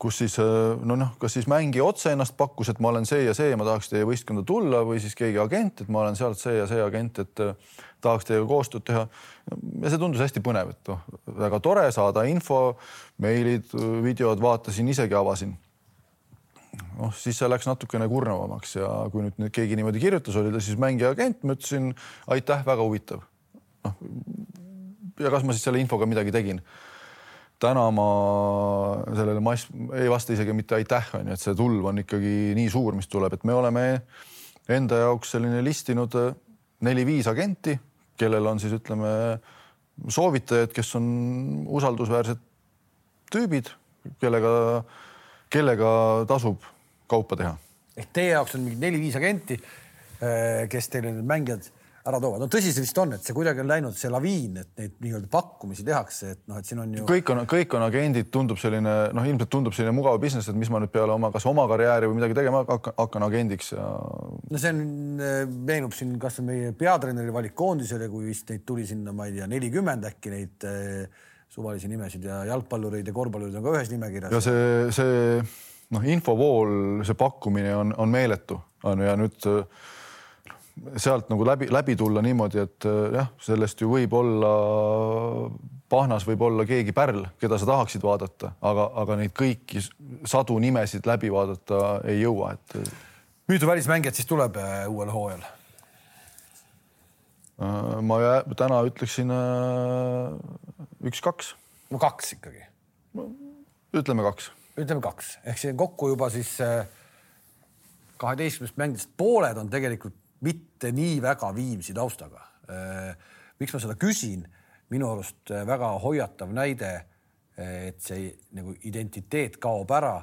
kus siis no noh, kas siis mängija otse ennast pakkus, et ma olen see ja see ma tahaks teie võistkonda tulla või siis keegi agent, et ma olen sealt see ja see agent, et tahaks teiega koostööd teha. ja see tundus hästi põnev, et noh, väga tore saada info, meilid, videod vaatasin, isegi avasin noh, siis see läks natukene kurnavamaks ja kui nüüd keegi niimoodi kirjutas, oli ta siis mängija agent, ma ütlesin aitäh, väga huvitav. noh ja kas ma siis selle infoga midagi tegin? täna ma sellele mass ei vasta isegi mitte aitäh, on ju, et see tulv on ikkagi nii suur, mis tuleb, et me oleme enda jaoks selline listinud neli-viis agenti, kellel on siis ütleme soovitajad, kes on usaldusväärsed tüübid, kellega, kellega tasub kaupa teha. ehk teie jaoks on mingi neli-viis agenti, eh, kes teile need mängijad ära toovad. no tõsi see vist on, et see kuidagi on läinud see laviin, et neid nii-öelda pakkumisi tehakse, et noh, et siin on ju. kõik on, kõik on agendid, tundub selline noh, ilmselt tundub selline mugav business, et mis ma nüüd peale oma, kas oma karjääri või midagi tegema hakkan, hakkan agendiks ja. no see on, meenub siin kasvõi meie peatreeneri valik koondisele, kui vist neid tuli sinna, ma ei tea, nelikümmend äkki neid äh, suvalisi nimesid ja jalgpallureid ja korvpallureid on ka ühes nimekirjas. ja see, see noh, infovool, see pakkumine on, on meeletu, on ju, ja nüüd sealt nagu läbi, läbi tulla niimoodi, et jah, sellest ju võib olla, pahnas võib olla keegi pärl, keda sa tahaksid vaadata, aga, aga neid kõiki sadu nimesid läbi vaadata ei jõua, et. mitu välismängijat siis tuleb äh, uuel hooajal? Äh, ma täna ütleksin äh, üks-kaks. no kaks ikkagi. ütleme kaks. ütleme kaks, ehk on kokku juba siis kaheteistkümnest mängijast pooled on tegelikult mitte nii väga Viimsi taustaga. miks ma seda küsin? minu arust väga hoiatav näide, et see nagu identiteet kaob ära,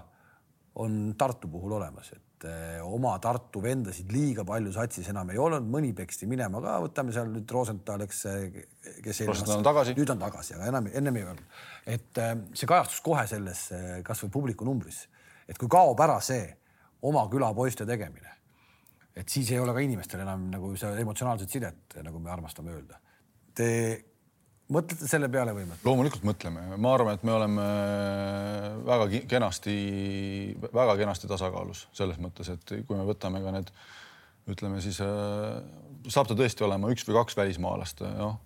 on Tartu puhul olemas, et oma Tartu vendasid liiga palju satsis enam ei olnud, mõni peksti minema ka, võtame seal nüüd Rosenthal, eks, kes eelmine aasta, nüüd on tagasi, aga enam, ennem ei olnud. et see kajastus kohe selles kasvõi publiku numbris, et kui kaob ära see oma küla poiste tegemine, et siis ei ole ka inimestel enam nagu seda emotsionaalset sidet, nagu me armastame öelda. Te mõtlete selle peale või mitte? loomulikult mõtleme, ma arvan, et me oleme väga kenasti, väga kenasti tasakaalus selles mõttes, et kui me võtame ka need, ütleme siis äh, saab ta tõesti olema üks või kaks välismaalast, noh,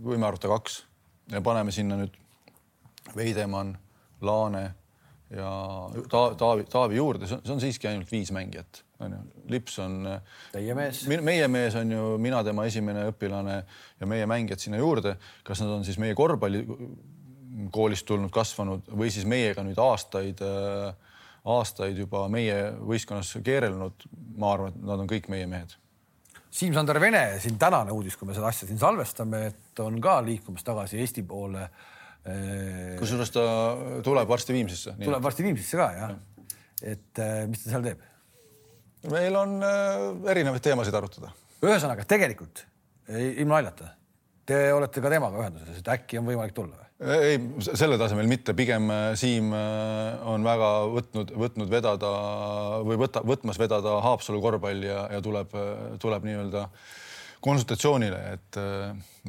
võime arvata kaks ja paneme sinna nüüd Veidemann, Laane ja Taavi, Taavi juurde, see on siiski ainult viis mängijat on ju, Lips on. Teie mees. meie mees on ju, mina tema esimene õpilane ja meie mängijad sinna juurde. kas nad on siis meie korvpallikoolist tulnud, kasvanud või siis meiega nüüd aastaid äh,, aastaid juba meie võistkonnas keerelnud. ma arvan, et nad on kõik meie mehed. Siim-Sander Vene, siin tänane uudis, kui me seda asja siin salvestame, et on ka liikumas tagasi Eesti poole. Äh, kusjuures ta tuleb varsti Viimsisse. tuleb varsti Viimsisse ka jah ja.. et äh, mis ta seal teeb? Meil on äh, erinevaid teemasid arutada. ühesõnaga tegelikult ilma naljata, te olete ka temaga ühenduses, et äkki on võimalik tulla või? ei, selle tasemel mitte, pigem äh, Siim äh, on väga võtnud, võtnud vedada või võta, võtmas vedada Haapsalu korvpalli ja, ja tuleb, tuleb nii-öelda konsultatsioonile, et,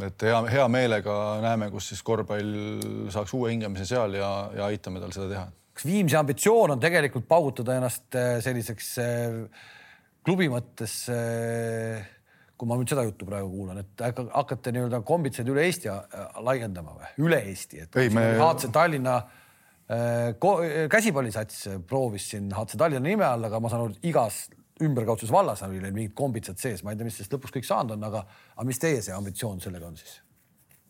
et hea, hea meelega näeme, kus siis korvpall saaks uue hingamise seal ja, ja aitame tal seda teha kas Viimsi ambitsioon on tegelikult paugutada ennast äh, selliseks äh, klubi mõttes, äh, kui ma nüüd seda juttu praegu kuulan, et hakkate nii-öelda kombitseid üle Eesti laiendama või üle Eesti, et ei, me... HC Tallinna käsipallisats proovis siin HC Tallinna nime all, aga ma saan aru, igas ümberkaudses vallas oli neil mingid kombitsad sees, ma ei tea, mis sellest lõpuks kõik saanud on, aga, aga mis teie see ambitsioon sellega on siis?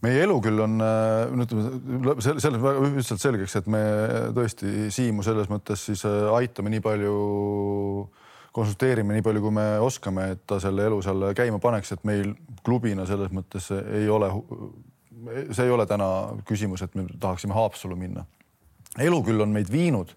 Meie elu küll on, äh, no ütleme selles väga ühtselt selgeks, et me tõesti Siimu selles mõttes siis äh, aitame nii palju, konsulteerime nii palju, kui me oskame, et ta selle elu seal käima paneks, et meil klubina selles mõttes ei ole, see ei ole täna küsimus, et me tahaksime Haapsallu minna. elu küll on meid viinud,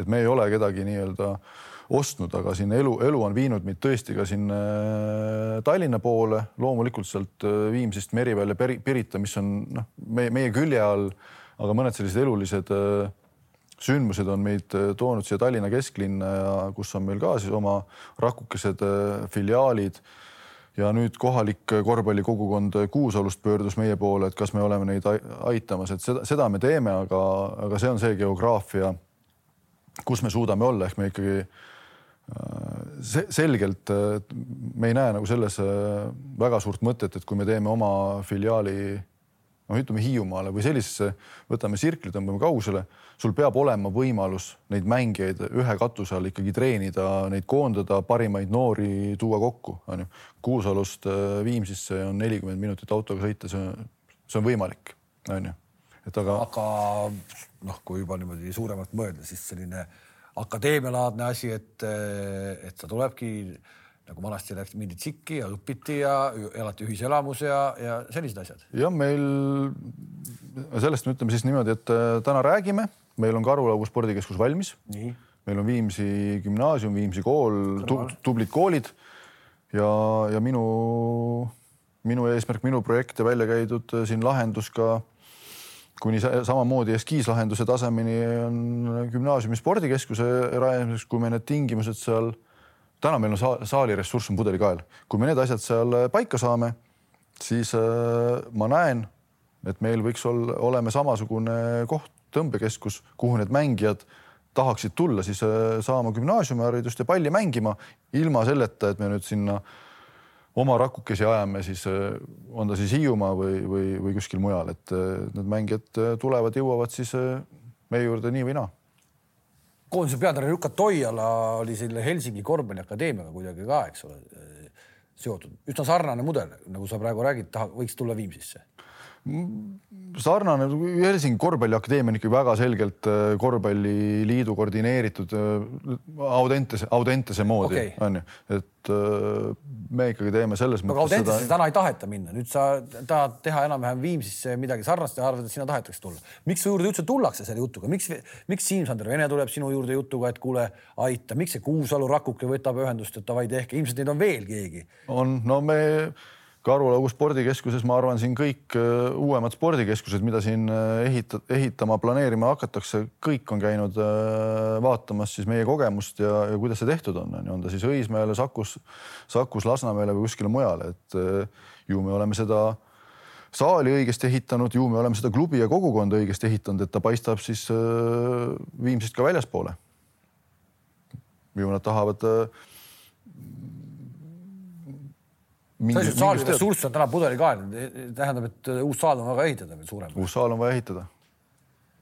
et me ei ole kedagi nii-öelda äh, ostnud, aga siin elu, elu on viinud meid tõesti ka siin äh, Tallinna poole, loomulikult sealt äh, Viimsist Merivälja, Pirita, mis on noh, meie, meie külje all, aga mõned sellised elulised äh, sündmused on meid toonud siia Tallinna kesklinna ja kus on meil ka siis oma rakukesed filiaalid. Ja nüüd kohalik korvpallikogukond Kuusalust pöördus meie poole, et kas me oleme neid aitamas, et seda, seda me teeme, aga, aga see on see geograafia, kus me suudame olla, ehk me ikkagi selgelt me ei näe nagu selles äh, väga suurt mõtet, et kui me teeme oma filiaali noh, ütleme Hiiumaale või sellisesse, võtame sirkli, tõmbame kaugusele, sul peab olema võimalus neid mängijaid ühe katuse all ikkagi treenida, neid koondada, parimaid noori tuua kokku, onju. Kuusalust äh, Viimsisse on nelikümmend minutit autoga sõita, see on, see on võimalik, onju. et aga. aga noh, kui juba niimoodi suuremalt mõelda, siis selline akadeemialaadne asi, et, et sa tulebki nagu vanasti läks, mindi tsikki ja õpiti ja elati ühiselamus ja, ja sellised asjad. jah, meil sellest me ütleme siis niimoodi, et äh, täna räägime, meil on Karulagu spordikeskus valmis. meil on Viimsi gümnaasium, Viimsi kool, tublid koolid ja, ja minu, minu eesmärk, minu projekt ja välja käidud äh, siin lahendus ka kuni samamoodi eskiislahenduse tasemeni on gümnaasiumi spordikeskuse rajamiseks, kui me need tingimused seal täna meil on sa saali ressurss on pudelikael, kui me need asjad seal äh, paika saame, siis äh, ma näen, et meil võiks olla, olema samasugune koht, tõmbekeskus, kuhu need mängijad tahaksid tulla siis äh, saama gümnaasiumiharidust ja palli mängima ilma selleta, et me nüüd sinna oma rakukesi ajame, siis on ta siis Hiiumaa või, või, või kuskil mujal, et need mängijad tulevad, jõuavad siis meie juurde nii või naa koondise peatreener Jukka Toiala oli selle Helsingi korvpalliakadeemiaga kuidagi ka, eks ole, seotud. üsna sarnane mudel, nagu sa praegu räägid, võiks tulla Viimsisse sarnane, Helsingi korvpalliakadeemia on ikka väga selgelt äh, korvpalliliidu koordineeritud äh, Audentese, Audentese moodi okay. on ju, et äh, me ikkagi teeme selles mõttes. aga Audentesse seda... täna ei taheta minna, nüüd sa tahad teha enam-vähem Viimsisse midagi sarnast ja arvad, et sinna tahetakse tulla. miks su juurde üldse tullakse selle jutuga, miks, miks Siim-Sander Vene tuleb sinu juurde jutuga, et kuule, aita, miks see Kuusalu Rakuke võtab ühendust, et davai tehke, ilmselt neid on veel keegi. on, no me Karu-Lagu spordikeskuses, ma arvan, siin kõik äh, uuemad spordikeskused, mida siin äh, ehita-, ehitama, planeerima hakatakse, kõik on käinud äh, vaatamas siis meie kogemust ja, ja kuidas see tehtud on, on ju, on ta siis Õismäele, Sakus, Sakus, Lasnamäele või kuskile mujale, et ju me oleme seda saali õigesti ehitanud, ju me oleme seda klubi ja kogukonda õigesti ehitanud, et ta paistab siis Viimsist ka väljaspoole. ju nad tahavad mingi, saali ressurss on täna pudelikael, tähendab, et äh, uus saal on vaja ehitada veel suurem. uus saal on vaja ehitada.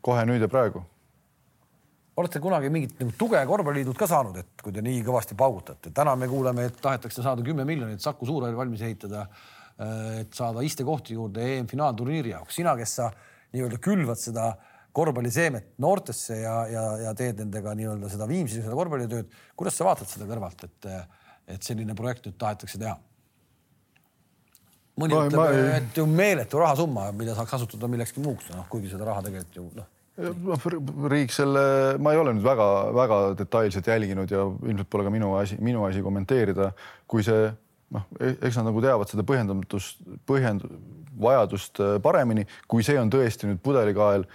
kohe nüüd ja praegu. olete kunagi mingit nagu tuge korvpalliliidult ka saanud, et kui te nii kõvasti paugutate, täna me kuuleme, et tahetakse saada kümme miljonit Saku Suurhalli valmis ehitada, et saada istekohti juurde EM-finaalturniiri jaoks. sina, kes sa nii-öelda külvad seda korvpalliseemet noortesse ja, ja, ja teed nendega nii-öelda seda Viimsis seda korvpallitööd, kuidas sa vaatad seda kõrvalt, et, et selline projekt nüüd tahetakse teha? Mõni no, ütleb, et ju meeletu rahasumma, mida saaks kasutada millekski muuks, noh, kuigi seda raha tegelikult ju noh. Noh, riik selle, ma ei ole nüüd väga-väga detailselt jälginud ja ilmselt pole ka minu asi, minu asi kommenteerida, kui see noh, e-, eks nad nagu teavad seda põhjendatust, põhjend-, vajadust äh, paremini, kui see on tõesti nüüd pudelikael,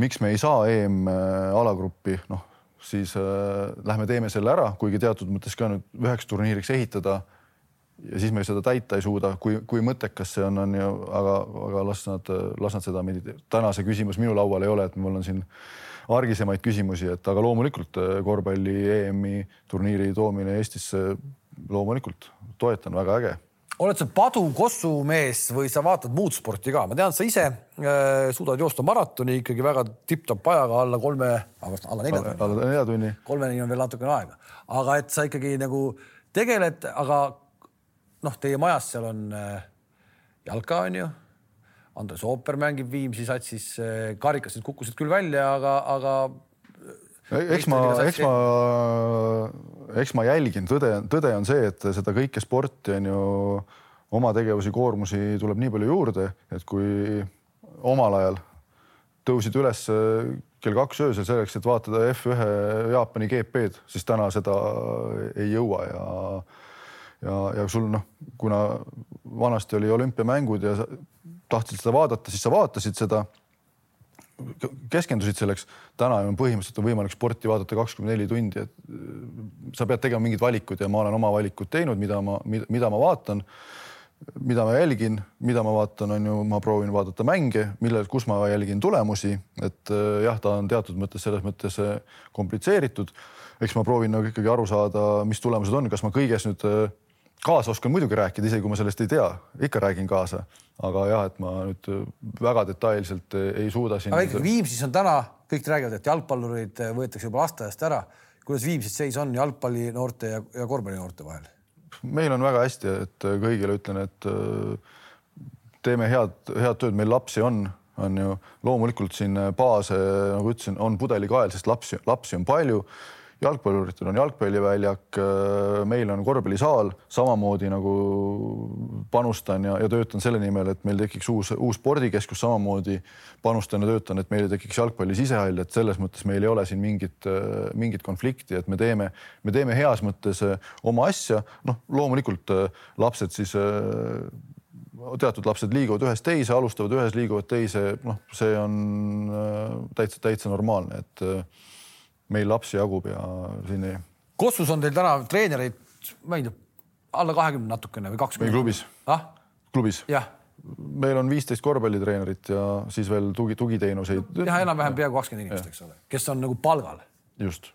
miks me ei saa EM-alagruppi, noh siis äh, lähme teeme selle ära, kuigi teatud mõttes ka nüüd üheks turniiriks ehitada ja siis me seda täita ei suuda, kui, kui mõttekas see on, on ju, aga, aga las nad, las nad seda mediteerivad. täna see küsimus minu laual ei ole, et mul on siin argisemaid küsimusi, et aga loomulikult äh, korvpalli EM-i turniiri toomine Eestisse loomulikult toetan, väga äge oled sa padu-kossu mees või sa vaatad muud sporti ka? ma tean, sa ise äh, suudad joosta maratoni ikkagi väga tipp-topp ajaga alla kolme, alla nelja tunni. alla nelja tunni. kolmeni on veel natukene aega, aga et sa ikkagi nagu tegeled, aga noh, teie majas seal on äh, jalka, on ju. Andres Ooper mängib Viimsi satsis, äh, karikased kukkusid küll välja, aga, aga. eks ma, eks ma, eks ma jälgin, tõde, tõde on see, et seda kõike sporti on ju, oma tegevusi, koormusi tuleb nii palju juurde, et kui omal ajal tõusid üles kell kaks öösel selleks, et vaatada F1 Jaapani GP-d, siis täna seda ei jõua ja ja, ja sul noh, kuna vanasti oli olümpiamängud ja tahtsid seda vaadata, siis sa vaatasid seda, keskendusid selleks. täna on põhimõtteliselt on võimalik sporti vaadata kakskümmend neli tundi, et äh, sa pead tegema mingid valikud ja ma olen oma valikud teinud, mida ma, mida ma vaatan, mida ma jälgin, mida ma vaatan, on ju, ma proovin vaadata mänge, mille, kus ma jälgin tulemusi, et äh, jah, ta on teatud mõttes selles mõttes äh, komplitseeritud. eks ma proovin nagu ikkagi aru saada, mis tulemused on, kas ma kõiges nüüd kaasa oskan muidugi rääkida, isegi kui ma sellest ei tea, ikka räägin kaasa, aga jah, et ma nüüd väga detailselt ei suuda siin. aga ikkagi Viimsis on täna, kõik räägivad, et jalgpallurid võetakse juba lasteaiast ära. kuidas Viimsis seis on jalgpallinoorte ja, ja korvpallinoorte vahel? meil on väga hästi, et kõigile ütlen, et äh, teeme head, head tööd, meil lapsi on, on ju loomulikult siin baase, nagu ütlesin, on pudelikael, sest lapsi, lapsi on palju jalgpalluritel on jalgpalliväljak, äh, meil on korvpallisaal, samamoodi nagu panustan ja, ja töötan selle nimel, et meil tekiks uus, uus spordikeskus, samamoodi panustan ja töötan, et meil tekiks jalgpalli sisehall, et selles mõttes meil ei ole siin mingit, äh, mingit konflikti, et me teeme, me teeme heas mõttes äh, oma asja. noh, loomulikult lapsed siis teatud lapsed liiguvad ühest teise, alustavad ühes, liiguvad teise, noh, see on täitsa, täitsa normaalne, et meil lapsi jagub ja siin ei. Kossus on teil täna treenereid, ma ei tea, alla kahekümne natukene või kakskümmend? meie klubis ah?. klubis? jah. meil on viisteist korvpallitreenerit ja siis veel tugi, tugiteenuseid. jah, enam-vähem peaaegu kakskümmend inimest, eks ole, kes on nagu palgal. just.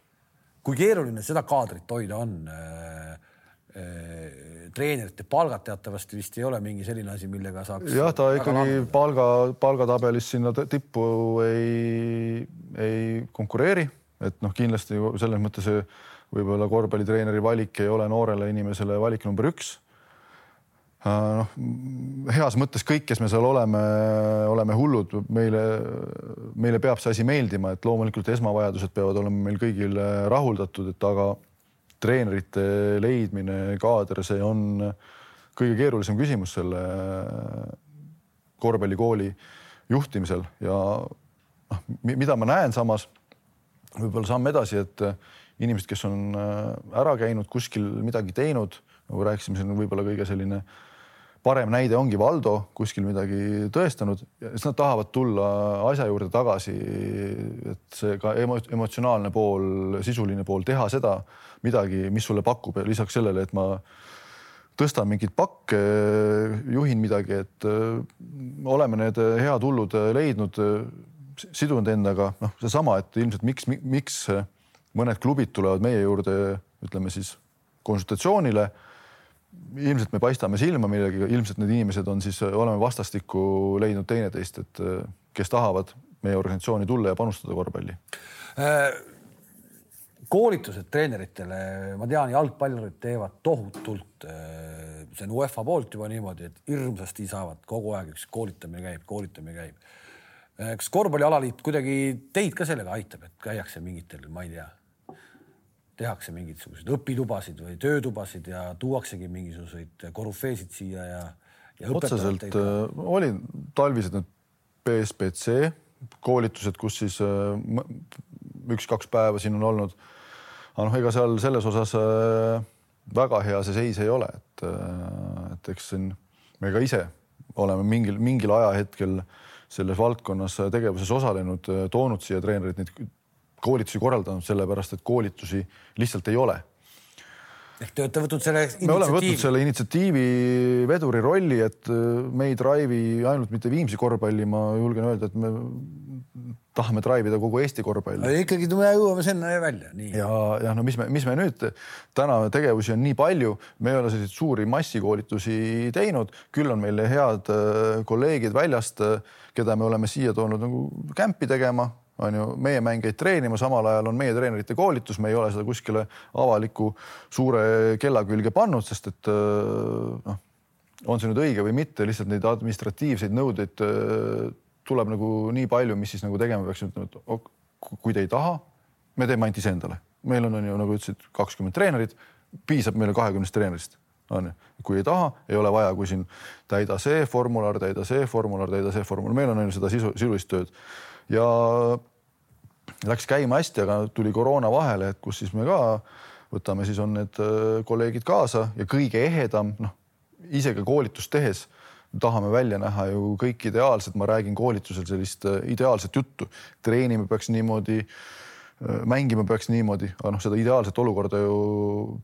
kui keeruline seda kaadrit hoida on äh,? Äh, treenerite palgad teatavasti vist ei ole mingi selline asi, millega saaks. jah, ta ikkagi palga, palgatabelis sinna tippu ei, ei konkureeri et noh, kindlasti selles mõttes võib-olla korvpallitreeneri valik ei ole noorele inimesele valik number üks. Äh, noh, heas mõttes kõik, kes me seal oleme, oleme hullud, meile, meile peab see asi meeldima, et loomulikult esmavajadused peavad olema meil kõigil rahuldatud, et aga treenerite leidmine, kaader, see on kõige keerulisem küsimus selle korvpallikooli juhtimisel ja noh, mida ma näen samas võib-olla samm edasi, et äh, inimesed, kes on äh, ära käinud kuskil midagi teinud, nagu rääkisime, siin võib-olla kõige selline parem näide ongi Valdo kuskil midagi tõestanud siis nad tahavad tulla asja juurde tagasi. et see ka emo emotsionaalne pool, sisuline pool, teha seda midagi, mis sulle pakub ja lisaks sellele, et ma tõstan mingeid pakke, juhin midagi, et äh, oleme need head hullud leidnud sidunud endaga, noh, seesama, et ilmselt miks, miks mõned klubid tulevad meie juurde, ütleme siis konsultatsioonile. ilmselt me paistame silma millegagi, ilmselt need inimesed on siis, oleme vastastikku leidnud teineteist, et kes tahavad meie organisatsiooni tulla ja panustada korvpalli äh,. koolitused treeneritele, ma tean, jalgpallurid teevad tohutult. Äh, see on UEFA poolt juba niimoodi, et hirmsasti saavad kogu aeg üks koolitamine käib, koolitamine käib kas korvpallialaliit kuidagi teid ka sellega aitab, et käiakse mingitel, ma ei tea, tehakse mingisuguseid õpitubasid või töötubasid ja tuuaksegi mingisuguseid korüfeesid siia ja, ja. otseselt äh, oli talvised need BSBC koolitused, kus siis äh, üks-kaks päeva siin on olnud. aga noh, ega seal selles osas äh, väga hea see seis ei ole, et, äh, et eks siin me ka ise oleme mingil, mingil ajahetkel äh, selles valdkonnas tegevuses osalenud, toonud siia treenerid neid koolitusi korraldanud, sellepärast et koolitusi lihtsalt ei ole ehk te olete võtnud selle me oleme võtnud selle initsiatiivi veduri rolli, et me ei drive'i ainult mitte Viimsi korvpalli, ma julgen öelda, et me tahame drive ida kogu Eesti korvpalli. ikkagi me jõuame sinna välja, nii. ja, ja no mis me, mis me nüüd täna tegevusi on nii palju, me ei ole selliseid suuri massikoolitusi teinud, küll on meil head äh, kolleegid väljast, äh, keda me oleme siia toonud nagu kämpi tegema on ju, meie mängijaid treenima, samal ajal on meie treenerite koolitus, me ei ole seda kuskile avaliku suure kella külge pannud, sest et äh, noh, on see nüüd õige või mitte, lihtsalt neid administratiivseid nõudeid tuleb nagu nii palju, mis siis nagu tegema peaks, ütlema, et kui te ei taha, me teeme ainult iseendale. meil on, on ju nagu ütlesid, kakskümmend treenerit, piisab meile kahekümnest treenerist, on ju. kui ei taha, ei ole vaja, kui siin täida see formular, täida see formular, täida see formular, meil on ju seda sisu, sisulist tööd. Ja läks käima hästi, aga tuli koroona vahele, et kus siis me ka võtame, siis on need äh, kolleegid kaasa ja kõige ehedam, noh ise ka koolitust tehes tahame välja näha ju kõik ideaalselt, ma räägin koolitusel sellist äh, ideaalset juttu, treenima peaks niimoodi, äh, mängima peaks niimoodi, aga noh, seda ideaalset olukorda ju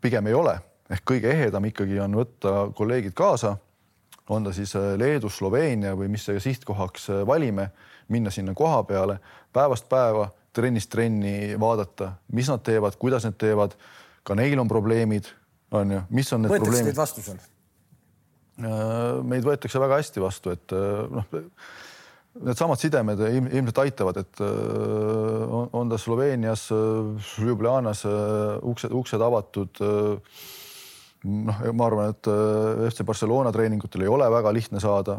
pigem ei ole ehk kõige ehedam ikkagi on võtta kolleegid kaasa, on ta siis äh, Leedu, Sloveenia või mis sihtkohaks valime, minna sinna koha peale päevast päeva, trennist trenni vaadata, mis nad teevad, kuidas nad teevad. ka neil on probleemid on ju, mis on need võetakse probleemid teid vastu seal? meid võetakse väga hästi vastu, et noh, needsamad sidemed ilmselt aitavad, et on ta Sloveenias, Ljubljanas uksed, uksed avatud. Noh, ma arvan, et FC Barcelona treeningutel ei ole väga lihtne saada,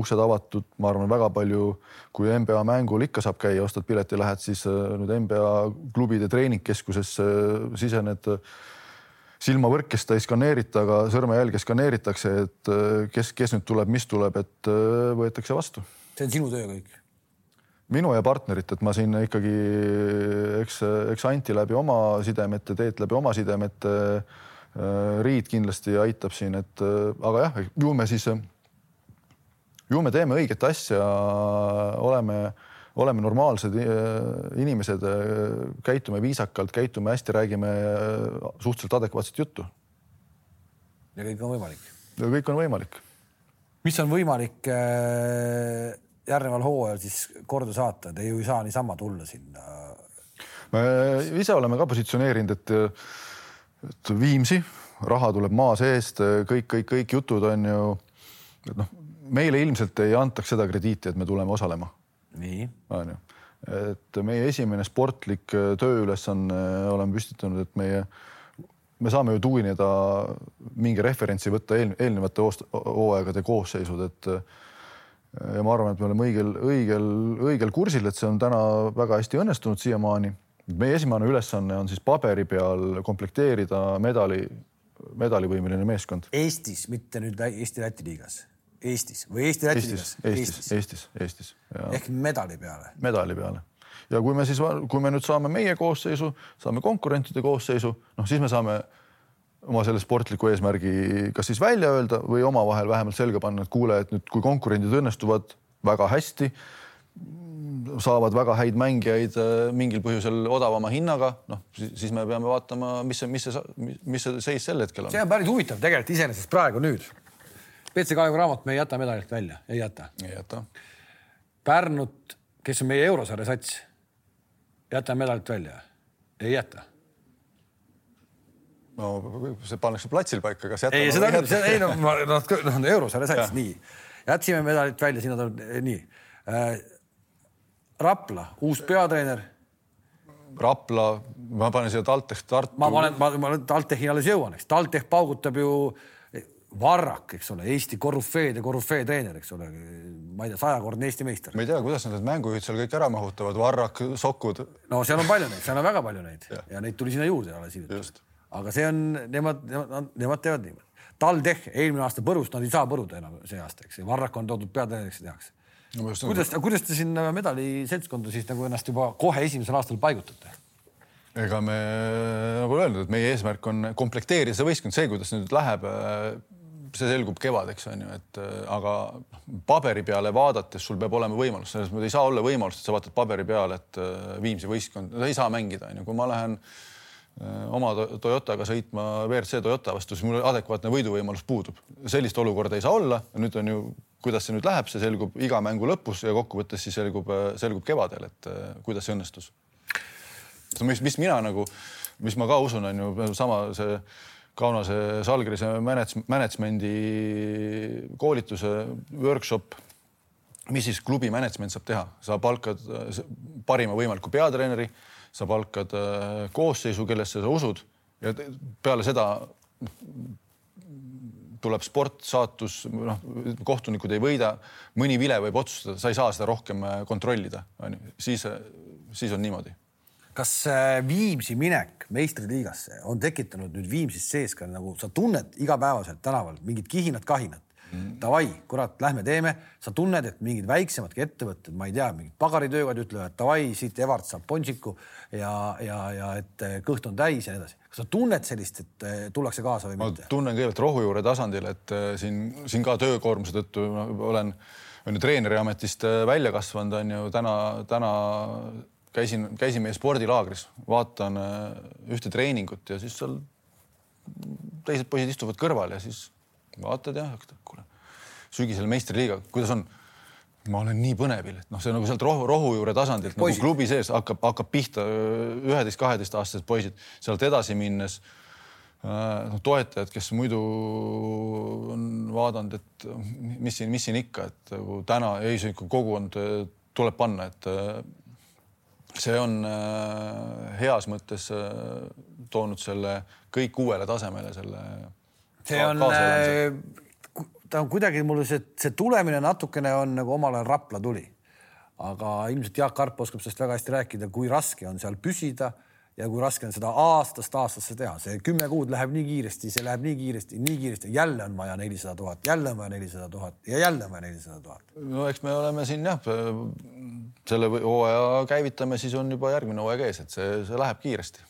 uksed avatud, ma arvan, väga palju, kui NBA mängul ikka saab käia, ostad pileti, lähed siis nüüd NBA klubide treeningkeskusesse, sisened silmavõrkest ei skaneerita, aga sõrmejälge skaneeritakse, et kes, kes nüüd tuleb, mis tuleb, et võetakse vastu. see on sinu töö kõik? minu ja partnerit, et ma siin ikkagi, eks, eks Anti läbi oma sidemete, Teet läbi oma sidemete. Riit kindlasti aitab siin, et aga jah, ju me siis, ju me teeme õiget asja, oleme oleme normaalsed inimesed, käitume viisakalt, käitume hästi, räägime suhteliselt adekvaatset juttu. ja kõik on võimalik? kõik on võimalik. mis on võimalik järgneval hooajal siis korda saata, te ju ei saa niisama tulla sinna? me ise oleme ka positsioneerinud, et, et Viimsi, raha tuleb maa seest, kõik, kõik, kõik jutud on ju, et noh, meile ilmselt ei antaks seda krediiti, et me tuleme osalema nii. on ju, et meie esimene sportlik tööülesanne oleme püstitanud, et meie, me saame ju tugineda mingi referentsi võtta eel, eelnevate hooaegade koosseisud, et ja ma arvan, et me oleme õigel, õigel, õigel kursil, et see on täna väga hästi õnnestunud siiamaani. Meie esimene ülesanne on siis paberi peal komplekteerida medali, medalivõimeline meeskond. Eestis, mitte nüüd Eesti-Läti liigas Eestis või Eesti-Läti liigas? Eestis, Eestis, Eestis, Eestis. ehk medali peale. medali peale ja kui me siis, kui me nüüd saame meie koosseisu, saame konkurentide koosseisu, noh, siis me saame oma selle sportliku eesmärgi kas siis välja öelda või omavahel vähemalt selga panna, et kuule, et nüüd, kui konkurendid õnnestuvad väga hästi, saavad väga häid mängijaid mingil põhjusel odavama hinnaga, noh siis me peame vaatama, mis see, mis see, mis see seis sel hetkel on. see on päris huvitav tegelikult iseenesest praegu nüüd. BC Kalevi raamat me ei jäta medalilt välja, ei jäta. ei jäta. Pärnut, kes on meie eurosarja sats, jätame medalilt välja, ei jäta no see pannakse platsil paika, kas jätame? ei, seda küll, ei no nad, nad eurosarja sats, nii. jätsime medalit välja, sinna tuleb nii äh,. Rapla, uus peatreener. Rapla, ma panen siia TalTech Tartu. ma panen, ma, ma TalTechi alles jõuan, eks. TalTech paugutab ju Varrak, eks ole, Eesti korüfeede korüfee treener, eks ole, ma ei tea, sajakordne Eesti meister. ma ei tea, kuidas need mängujuhid seal kõik ära mahutavad, Varrak, Sokud. no seal on palju neid, seal on väga palju neid ja, ja neid tuli sinna juurde alles hiljuti. aga see on, nemad, nemad, nemad teevad niimoodi. TalTech eelmine aasta põrust, nad ei saa põruda enam see aasta, eks. Varrak on toodud peatreeneriks ja tehakse no,. kuidas, kuidas te sinna medaliseltskonda siis nagu ennast juba kohe esimesel aastal paigutate? ega me nagu öeldud, et meie eesmärk on komplekteerida see võistkond, see, kuidas nüüd läheb see selgub kevadeks on ju, et aga paberi peale vaadates sul peab olema võimalus, selles mõttes ei saa olla võimalust, et sa vaatad paberi peale, et Viimsi võistkond, ei saa mängida, on ju, kui ma lähen oma Toyotaga sõitma WRC Toyota vastu, siis mul adekvaatne võiduvõimalus puudub. sellist olukorda ei saa olla. nüüd on ju, kuidas see nüüd läheb, see selgub iga mängu lõpus ja kokkuvõttes siis selgub, selgub kevadel, et kuidas see õnnestus. mis, mis mina nagu, mis ma ka usun, on ju sama see Kaunase Salgrise management'i koolituse workshop. mis siis klubi management saab teha, sa palkad parima võimaliku peatreeneri, sa palkad äh, koosseisu, kellesse sa usud ja peale seda tuleb sport, saatus, noh, kohtunikud ei võida, mõni vile võib otsustada, sa ei saa seda rohkem äh, kontrollida, onju, siis, siis on niimoodi kas äh, Viimsi minek meistriliigasse on tekitanud nüüd Viimsis sees ka nagu sa tunned igapäevaselt tänaval mingit kihinat-kahinat? Davai, kurat, lähme teeme, sa tunned, et mingid väiksemadki ettevõtted, ma ei tea, mingid pagaritöökojad ütlevad davai, siit Evart saab ponsiku ja, ja, ja et äh, kõht on täis ja nii edasi. kas sa tunned sellist, et äh, tullakse kaasa või ma mitte? ma tunnen kõigepealt rohujuure tasandil, et siin, siin ka töökoormuse tõttu olen on ju treeneri ametist välja kasvanud, on ju täna, täna käisin, käisin meie spordilaagris, vaatan ühte treeningut ja siis seal teised poisid istuvad kõrval ja siis vaatad ja kuule, sügisel meistriliiga, kuidas on? ma olen nii põnevil, et noh, see on nagu sealt rohu, rohujuure tasandilt nagu klubi sees hakkab, hakkab pihta üheteist-kaheteistaastased poisid, sealt edasi minnes noh, toetajad, kes muidu on vaadanud, et mis siin, mis siin ikka, et nagu täna ikka kogukond tuleb panna, et see on heas mõttes toonud selle kõik uuele tasemele, selle. See on, ta on kuidagi mulle see, see tulemine natukene on nagu omal ajal Rapla tuli. aga ilmselt Jaak Karp oskab sellest väga hästi rääkida, kui raske on seal püsida ja kui raske on seda aastast aastasse teha, see kümme kuud läheb nii kiiresti, see läheb nii kiiresti, nii kiiresti, jälle on vaja nelisada tuhat, jälle on vaja nelisada tuhat ja jälle on vaja nelisada tuhat. no eks me oleme siin jah, selle hooaja käivitame, siis on juba järgmine hooaeg ees, et see, see läheb kiiresti.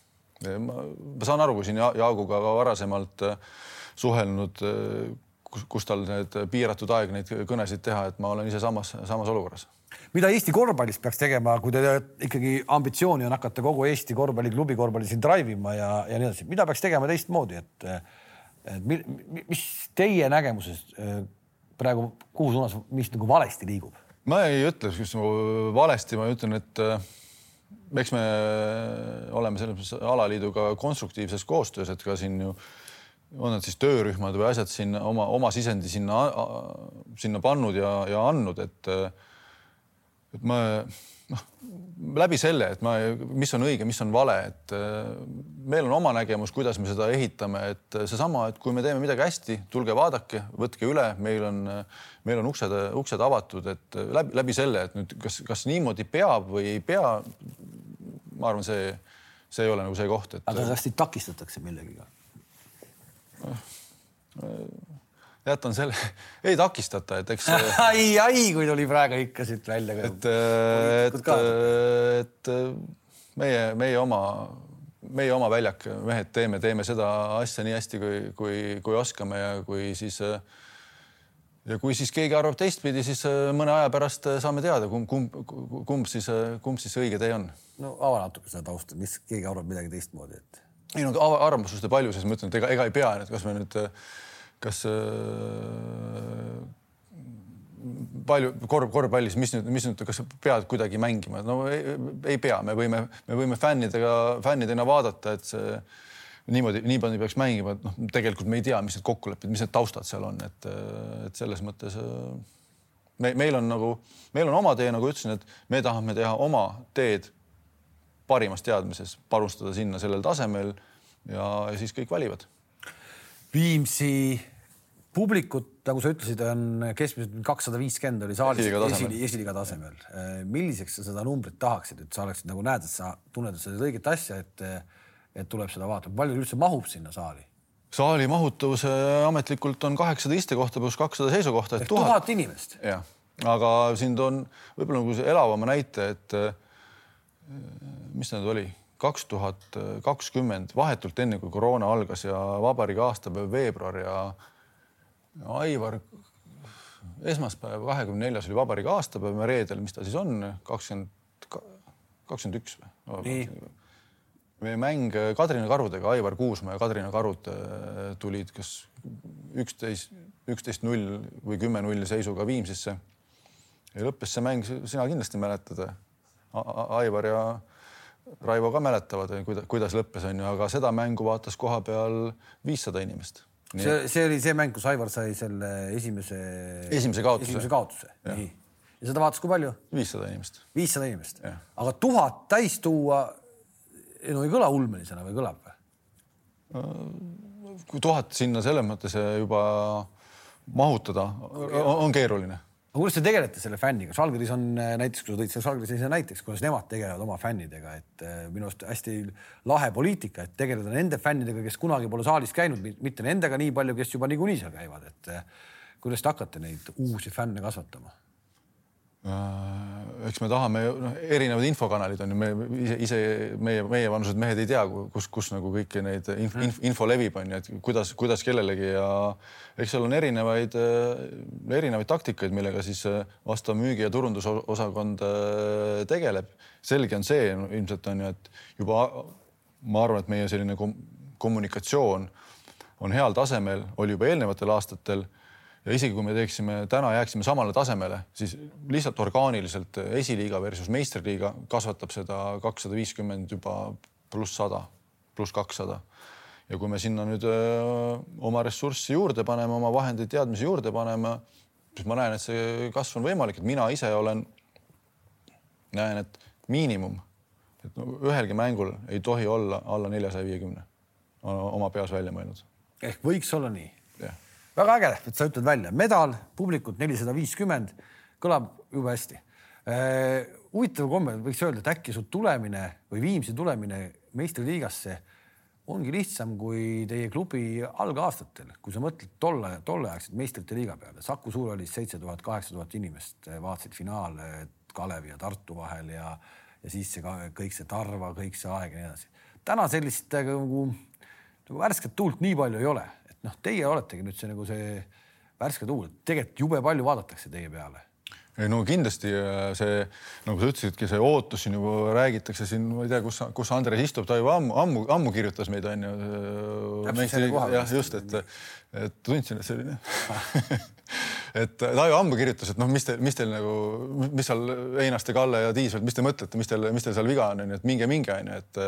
ma saan aru, kui siin Jaaguga ka varasemalt äh, suhelnud, äh, kus, kus tal need piiratud aeg neid kõnesid teha, et ma olen ise samas, samas olukorras mida Eesti korvpallis peaks tegema, kui te ikkagi ambitsiooni on hakata kogu Eesti korvpalliklubi korvpalli siin drive ima ja, ja nii edasi, mida peaks tegema teistmoodi, et, et mis teie nägemuses äh, praegu, kuhu suunas, mis nagu valesti liigub? ma ei ütle nagu valesti, ma ütlen, et äh, eks me oleme selles mõttes alaliiduga konstruktiivses koostöös, et ka siin ju on need siis töörühmad või asjad sinna oma, oma sisendi sinna, sinna pannud ja, ja andnud, et äh, et ma noh, läbi selle, et ma, mis on õige, mis on vale, et äh, meil on oma nägemus, kuidas me seda ehitame, et seesama, et kui me teeme midagi hästi, tulge vaadake, võtke üle, meil on, meil on uksed, uksed avatud, et läbi, läbi selle, et nüüd kas, kas niimoodi peab või ei pea. ma arvan, see, see ei ole nagu see koht, et. aga kas teid takistatakse millegiga? Jätan selle, ei takistata, et eks ai, ai, kui tuli praegu ikka siit välja. et, et, et meie, meie oma, meie oma väljak, mehed teeme, teeme seda asja nii hästi, kui, kui, kui oskame ja kui siis ja kui siis keegi arvab teistpidi, siis mõne aja pärast saame teada, kumb, kumb, kumb siis, kumb siis õige tee on. no ava natuke seda tausta, mis keegi arvab midagi teistmoodi, et. Ei no arvamuste palju, siis ma ütlen, et ega, ega ei pea, et kas me nüüd kas äh, palju korv, korvpallis, mis nüüd, mis nüüd, kas sa pead kuidagi mängima, no ei, ei pea, me võime, me võime fännidega, fännidena vaadata, et see niimoodi, niimoodi peaks mängima, et noh, tegelikult me ei tea, mis need kokkulepped, mis need taustad seal on, et, et selles mõttes me, meil on nagu, meil on oma tee, nagu ütlesin, et me tahame teha oma teed parimas teadmises, panustada sinna sellel tasemel ja, siis kõik valivad. Viimsi publikut, nagu sa ütlesid, on keskmiselt kakssada viiskümmend oli saalis esiliiga tasemel. milliseks sa seda numbrit tahaksid, et sa oleksid nagu näed, et sa tunned seda õiget asja, et, et tuleb seda vaatama, palju üldse mahub sinna saali? saali mahutavus ametlikult on kaheksasada istekohta pluss kakssada seisukohta. ehk tuhat inimest. jah, aga siin toon võib-olla nagu elavama näite, et mis need oli kaks tuhat kakskümmend, vahetult enne kui koroona algas ja vabariigi aastapäev veebruar ja Aivar, esmaspäev, kahekümne neljas oli vabariigi aastapäev reedel, mis ta siis on, kakskümmend, kakskümmend üks või? meie mäng Kadrina Karudega, Aivar Kuusmaa ja Kadrina Karud äh, tulid kas üksteist, üksteist null või kümme null seisuga Viimsisse. ja lõppes see mäng, sina kindlasti mäletad. Aivar ja Raivo ka mäletavad, kuidas, lõppes, on ju, aga seda mängu vaatas koha peal viissada inimest see, see oli see mäng, kus Aivar sai selle esimese. esimese kaotuse. esimese kaotuse, nii. ja seda vaatas kui palju? viissada inimest. viissada inimest, aga tuhat täis tuua, no ei kõla ulmelisena või kõlab või? kui tuhat sinna selles mõttes juba mahutada on keeruline aga kuidas te tegelete selle fänniga, Žalgiris on äh, näiteks, kui sa tõid selle Žalgirise ise näiteks, kuidas nemad tegelevad oma fännidega, et äh, minu arust hästi lahe poliitika, et tegeleda nende fännidega, kes kunagi pole saalis käinud, mitte nendega nii palju, kes juba niikuinii seal käivad, et äh, kuidas te hakkate neid uusi fänne kasvatama? Eks me tahame, noh, erinevad infokanalid on ju, me ise, ise meie, meievanused mehed ei tea, kus, kus nagu kõiki neid inf, inf, info levib, on ju, et kuidas, kuidas kellelegi ja eks seal on erinevaid, erinevaid taktikaid, millega siis vastav müügi- ja turundusosakond tegeleb. selge on see no, ilmselt on ju, et juba ma arvan, et meie selline kom kommunikatsioon on heal tasemel, oli juba eelnevatel aastatel ja isegi kui me teeksime täna, jääksime samale tasemele, siis lihtsalt orgaaniliselt esiliiga versus meistriliiga kasvatab seda kakssada viiskümmend juba pluss sada, pluss kakssada. ja kui me sinna nüüd öö, oma ressurssi juurde paneme, oma vahendeid, teadmisi juurde paneme, siis ma näen, et see kasv on võimalik, et mina ise olen, näen, et miinimum, et no, ühelgi mängul ei tohi olla alla neljasaja viiekümne oma peas välja mõelnud. ehk võiks olla nii jah väga äge, et sa ütled välja, medal, publikut nelisada viiskümmend, kõlab jube hästi. huvitav komme, võiks öelda, et äkki su tulemine või Viimsi tulemine meistriliigasse ongi lihtsam kui teie klubi algaastatel, kui sa mõtled tolle, tolleaegset meistrite liiga peale. Saku Suurhallis seitse tuhat, kaheksa tuhat inimest vaatasid finaale Kalevi ja Tartu vahel ja, ja siis see kõik see Tarva, kõik see aeg ja nii edasi. täna sellist nagu, nagu värsket tuult nii palju ei ole noh, teie oletegi nüüd see nagu see värske tuul, tegelikult jube palju vaadatakse teie peale ei no kindlasti äh, see, nagu sa ütlesidki, see ootus siin juba räägitakse siin, ma ei tea, kus, kus Andres istub, ta juba ammu, ammu, ammu kirjutas meid onju. jah, just, et, et tundsin, et see oli nii et ta ju ammu kirjutas, et noh, mis teil, mis teil nagu, mis seal Einaste, Kalle ja Tiis, mis te mõtlete, mis teil, mis teil seal viga on, onju, et minge, minge onju, et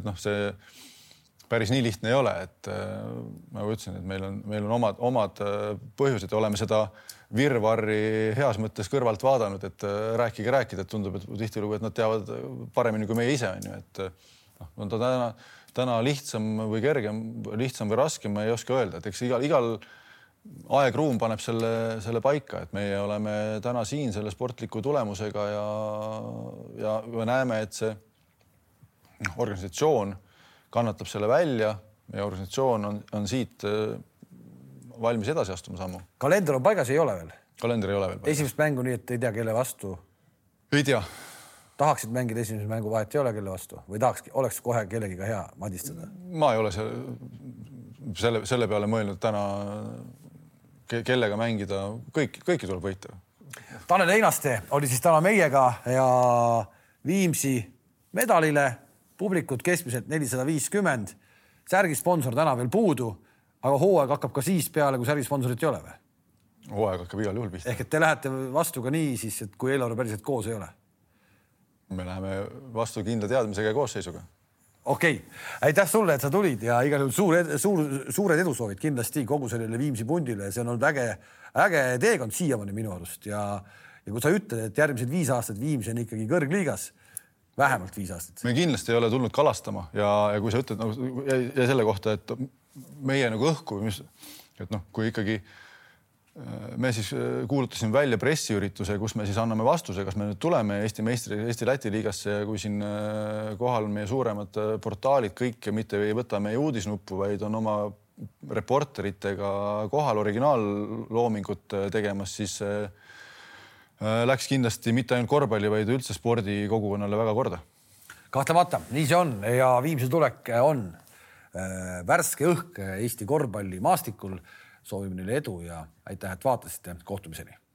et noh, see päris nii lihtne ei ole, et äh, nagu ütlesin, et meil on, meil on omad, omad äh, põhjused ja oleme seda virvarri heas mõttes kõrvalt vaadanud, et äh, rääkige, rääkida, et tundub, et tihtilugu, et nad teavad paremini kui meie ise on ju, et noh, on ta täna, täna lihtsam või kergem, lihtsam või raskem, ma ei oska öelda, et eks igal, igal aeg-ruum paneb selle, selle paika, et meie oleme täna siin selle sportliku tulemusega ja, ja me näeme, et see noh, organisatsioon kannatab selle välja, meie organisatsioon on, on siit äh, valmis edasi astuma sammu. kalender on paigas, ei ole veel? kalender ei ole veel esimest mängu, nii et ei tea, kelle vastu? ei tea. tahaksid mängida esimese mängu, vahet ei ole, kelle vastu või tahakski, oleks kohe kellegiga hea madistada? ma ei ole see, selle, selle peale mõelnud täna ke, kellega mängida, kõik, kõiki tuleb võita. Tanel Einaste oli siis täna meiega ja Viimsi medalile publikut keskmiselt nelisada viiskümmend. särgisponsor täna veel puudu, aga hooaeg hakkab ka siis peale, kui särgisponsorit ei ole või? hooaeg hakkab igal juhul pihta. ehk et te lähete vastu ka nii siis, et kui eelarve päriselt koos ei ole? me läheme vastu kindla teadmisega ja koosseisuga. okei okay., aitäh sulle, et sa tulid ja igal juhul suur, suur, suured edusoovid kindlasti kogu sellele Viimsi pundile, see on olnud äge, äge teekond siiamaani minu arust ja, ja kui sa ütled, et järgmised viis aastat Viimsi on ikkagi kõrgliigas vähemalt viis aastat. me kindlasti ei ole tulnud kalastama ja, ja kui sa ütled nagu ja, ja selle kohta, et meie nagu õhku, mis, et noh, kui ikkagi äh, me siis äh, kuulutasime välja pressiürituse, kus me siis anname vastuse, kas me nüüd tuleme Eesti meistri, Eesti-Läti liigasse ja kui siin äh, kohal meie suuremad portaalid kõik ja mitte ei võta meie uudisnuppu, vaid on oma reporteritega kohal originaalloomingut tegemas, siis Äh, läks kindlasti mitte ainult korvpalli, vaid üldse spordikogukonnale väga korda. kahtlemata, nii see on ja Viimsi tulek on äh, värske õhk Eesti korvpallimaastikul. soovime neile edu ja aitäh, et vaatasite, kohtumiseni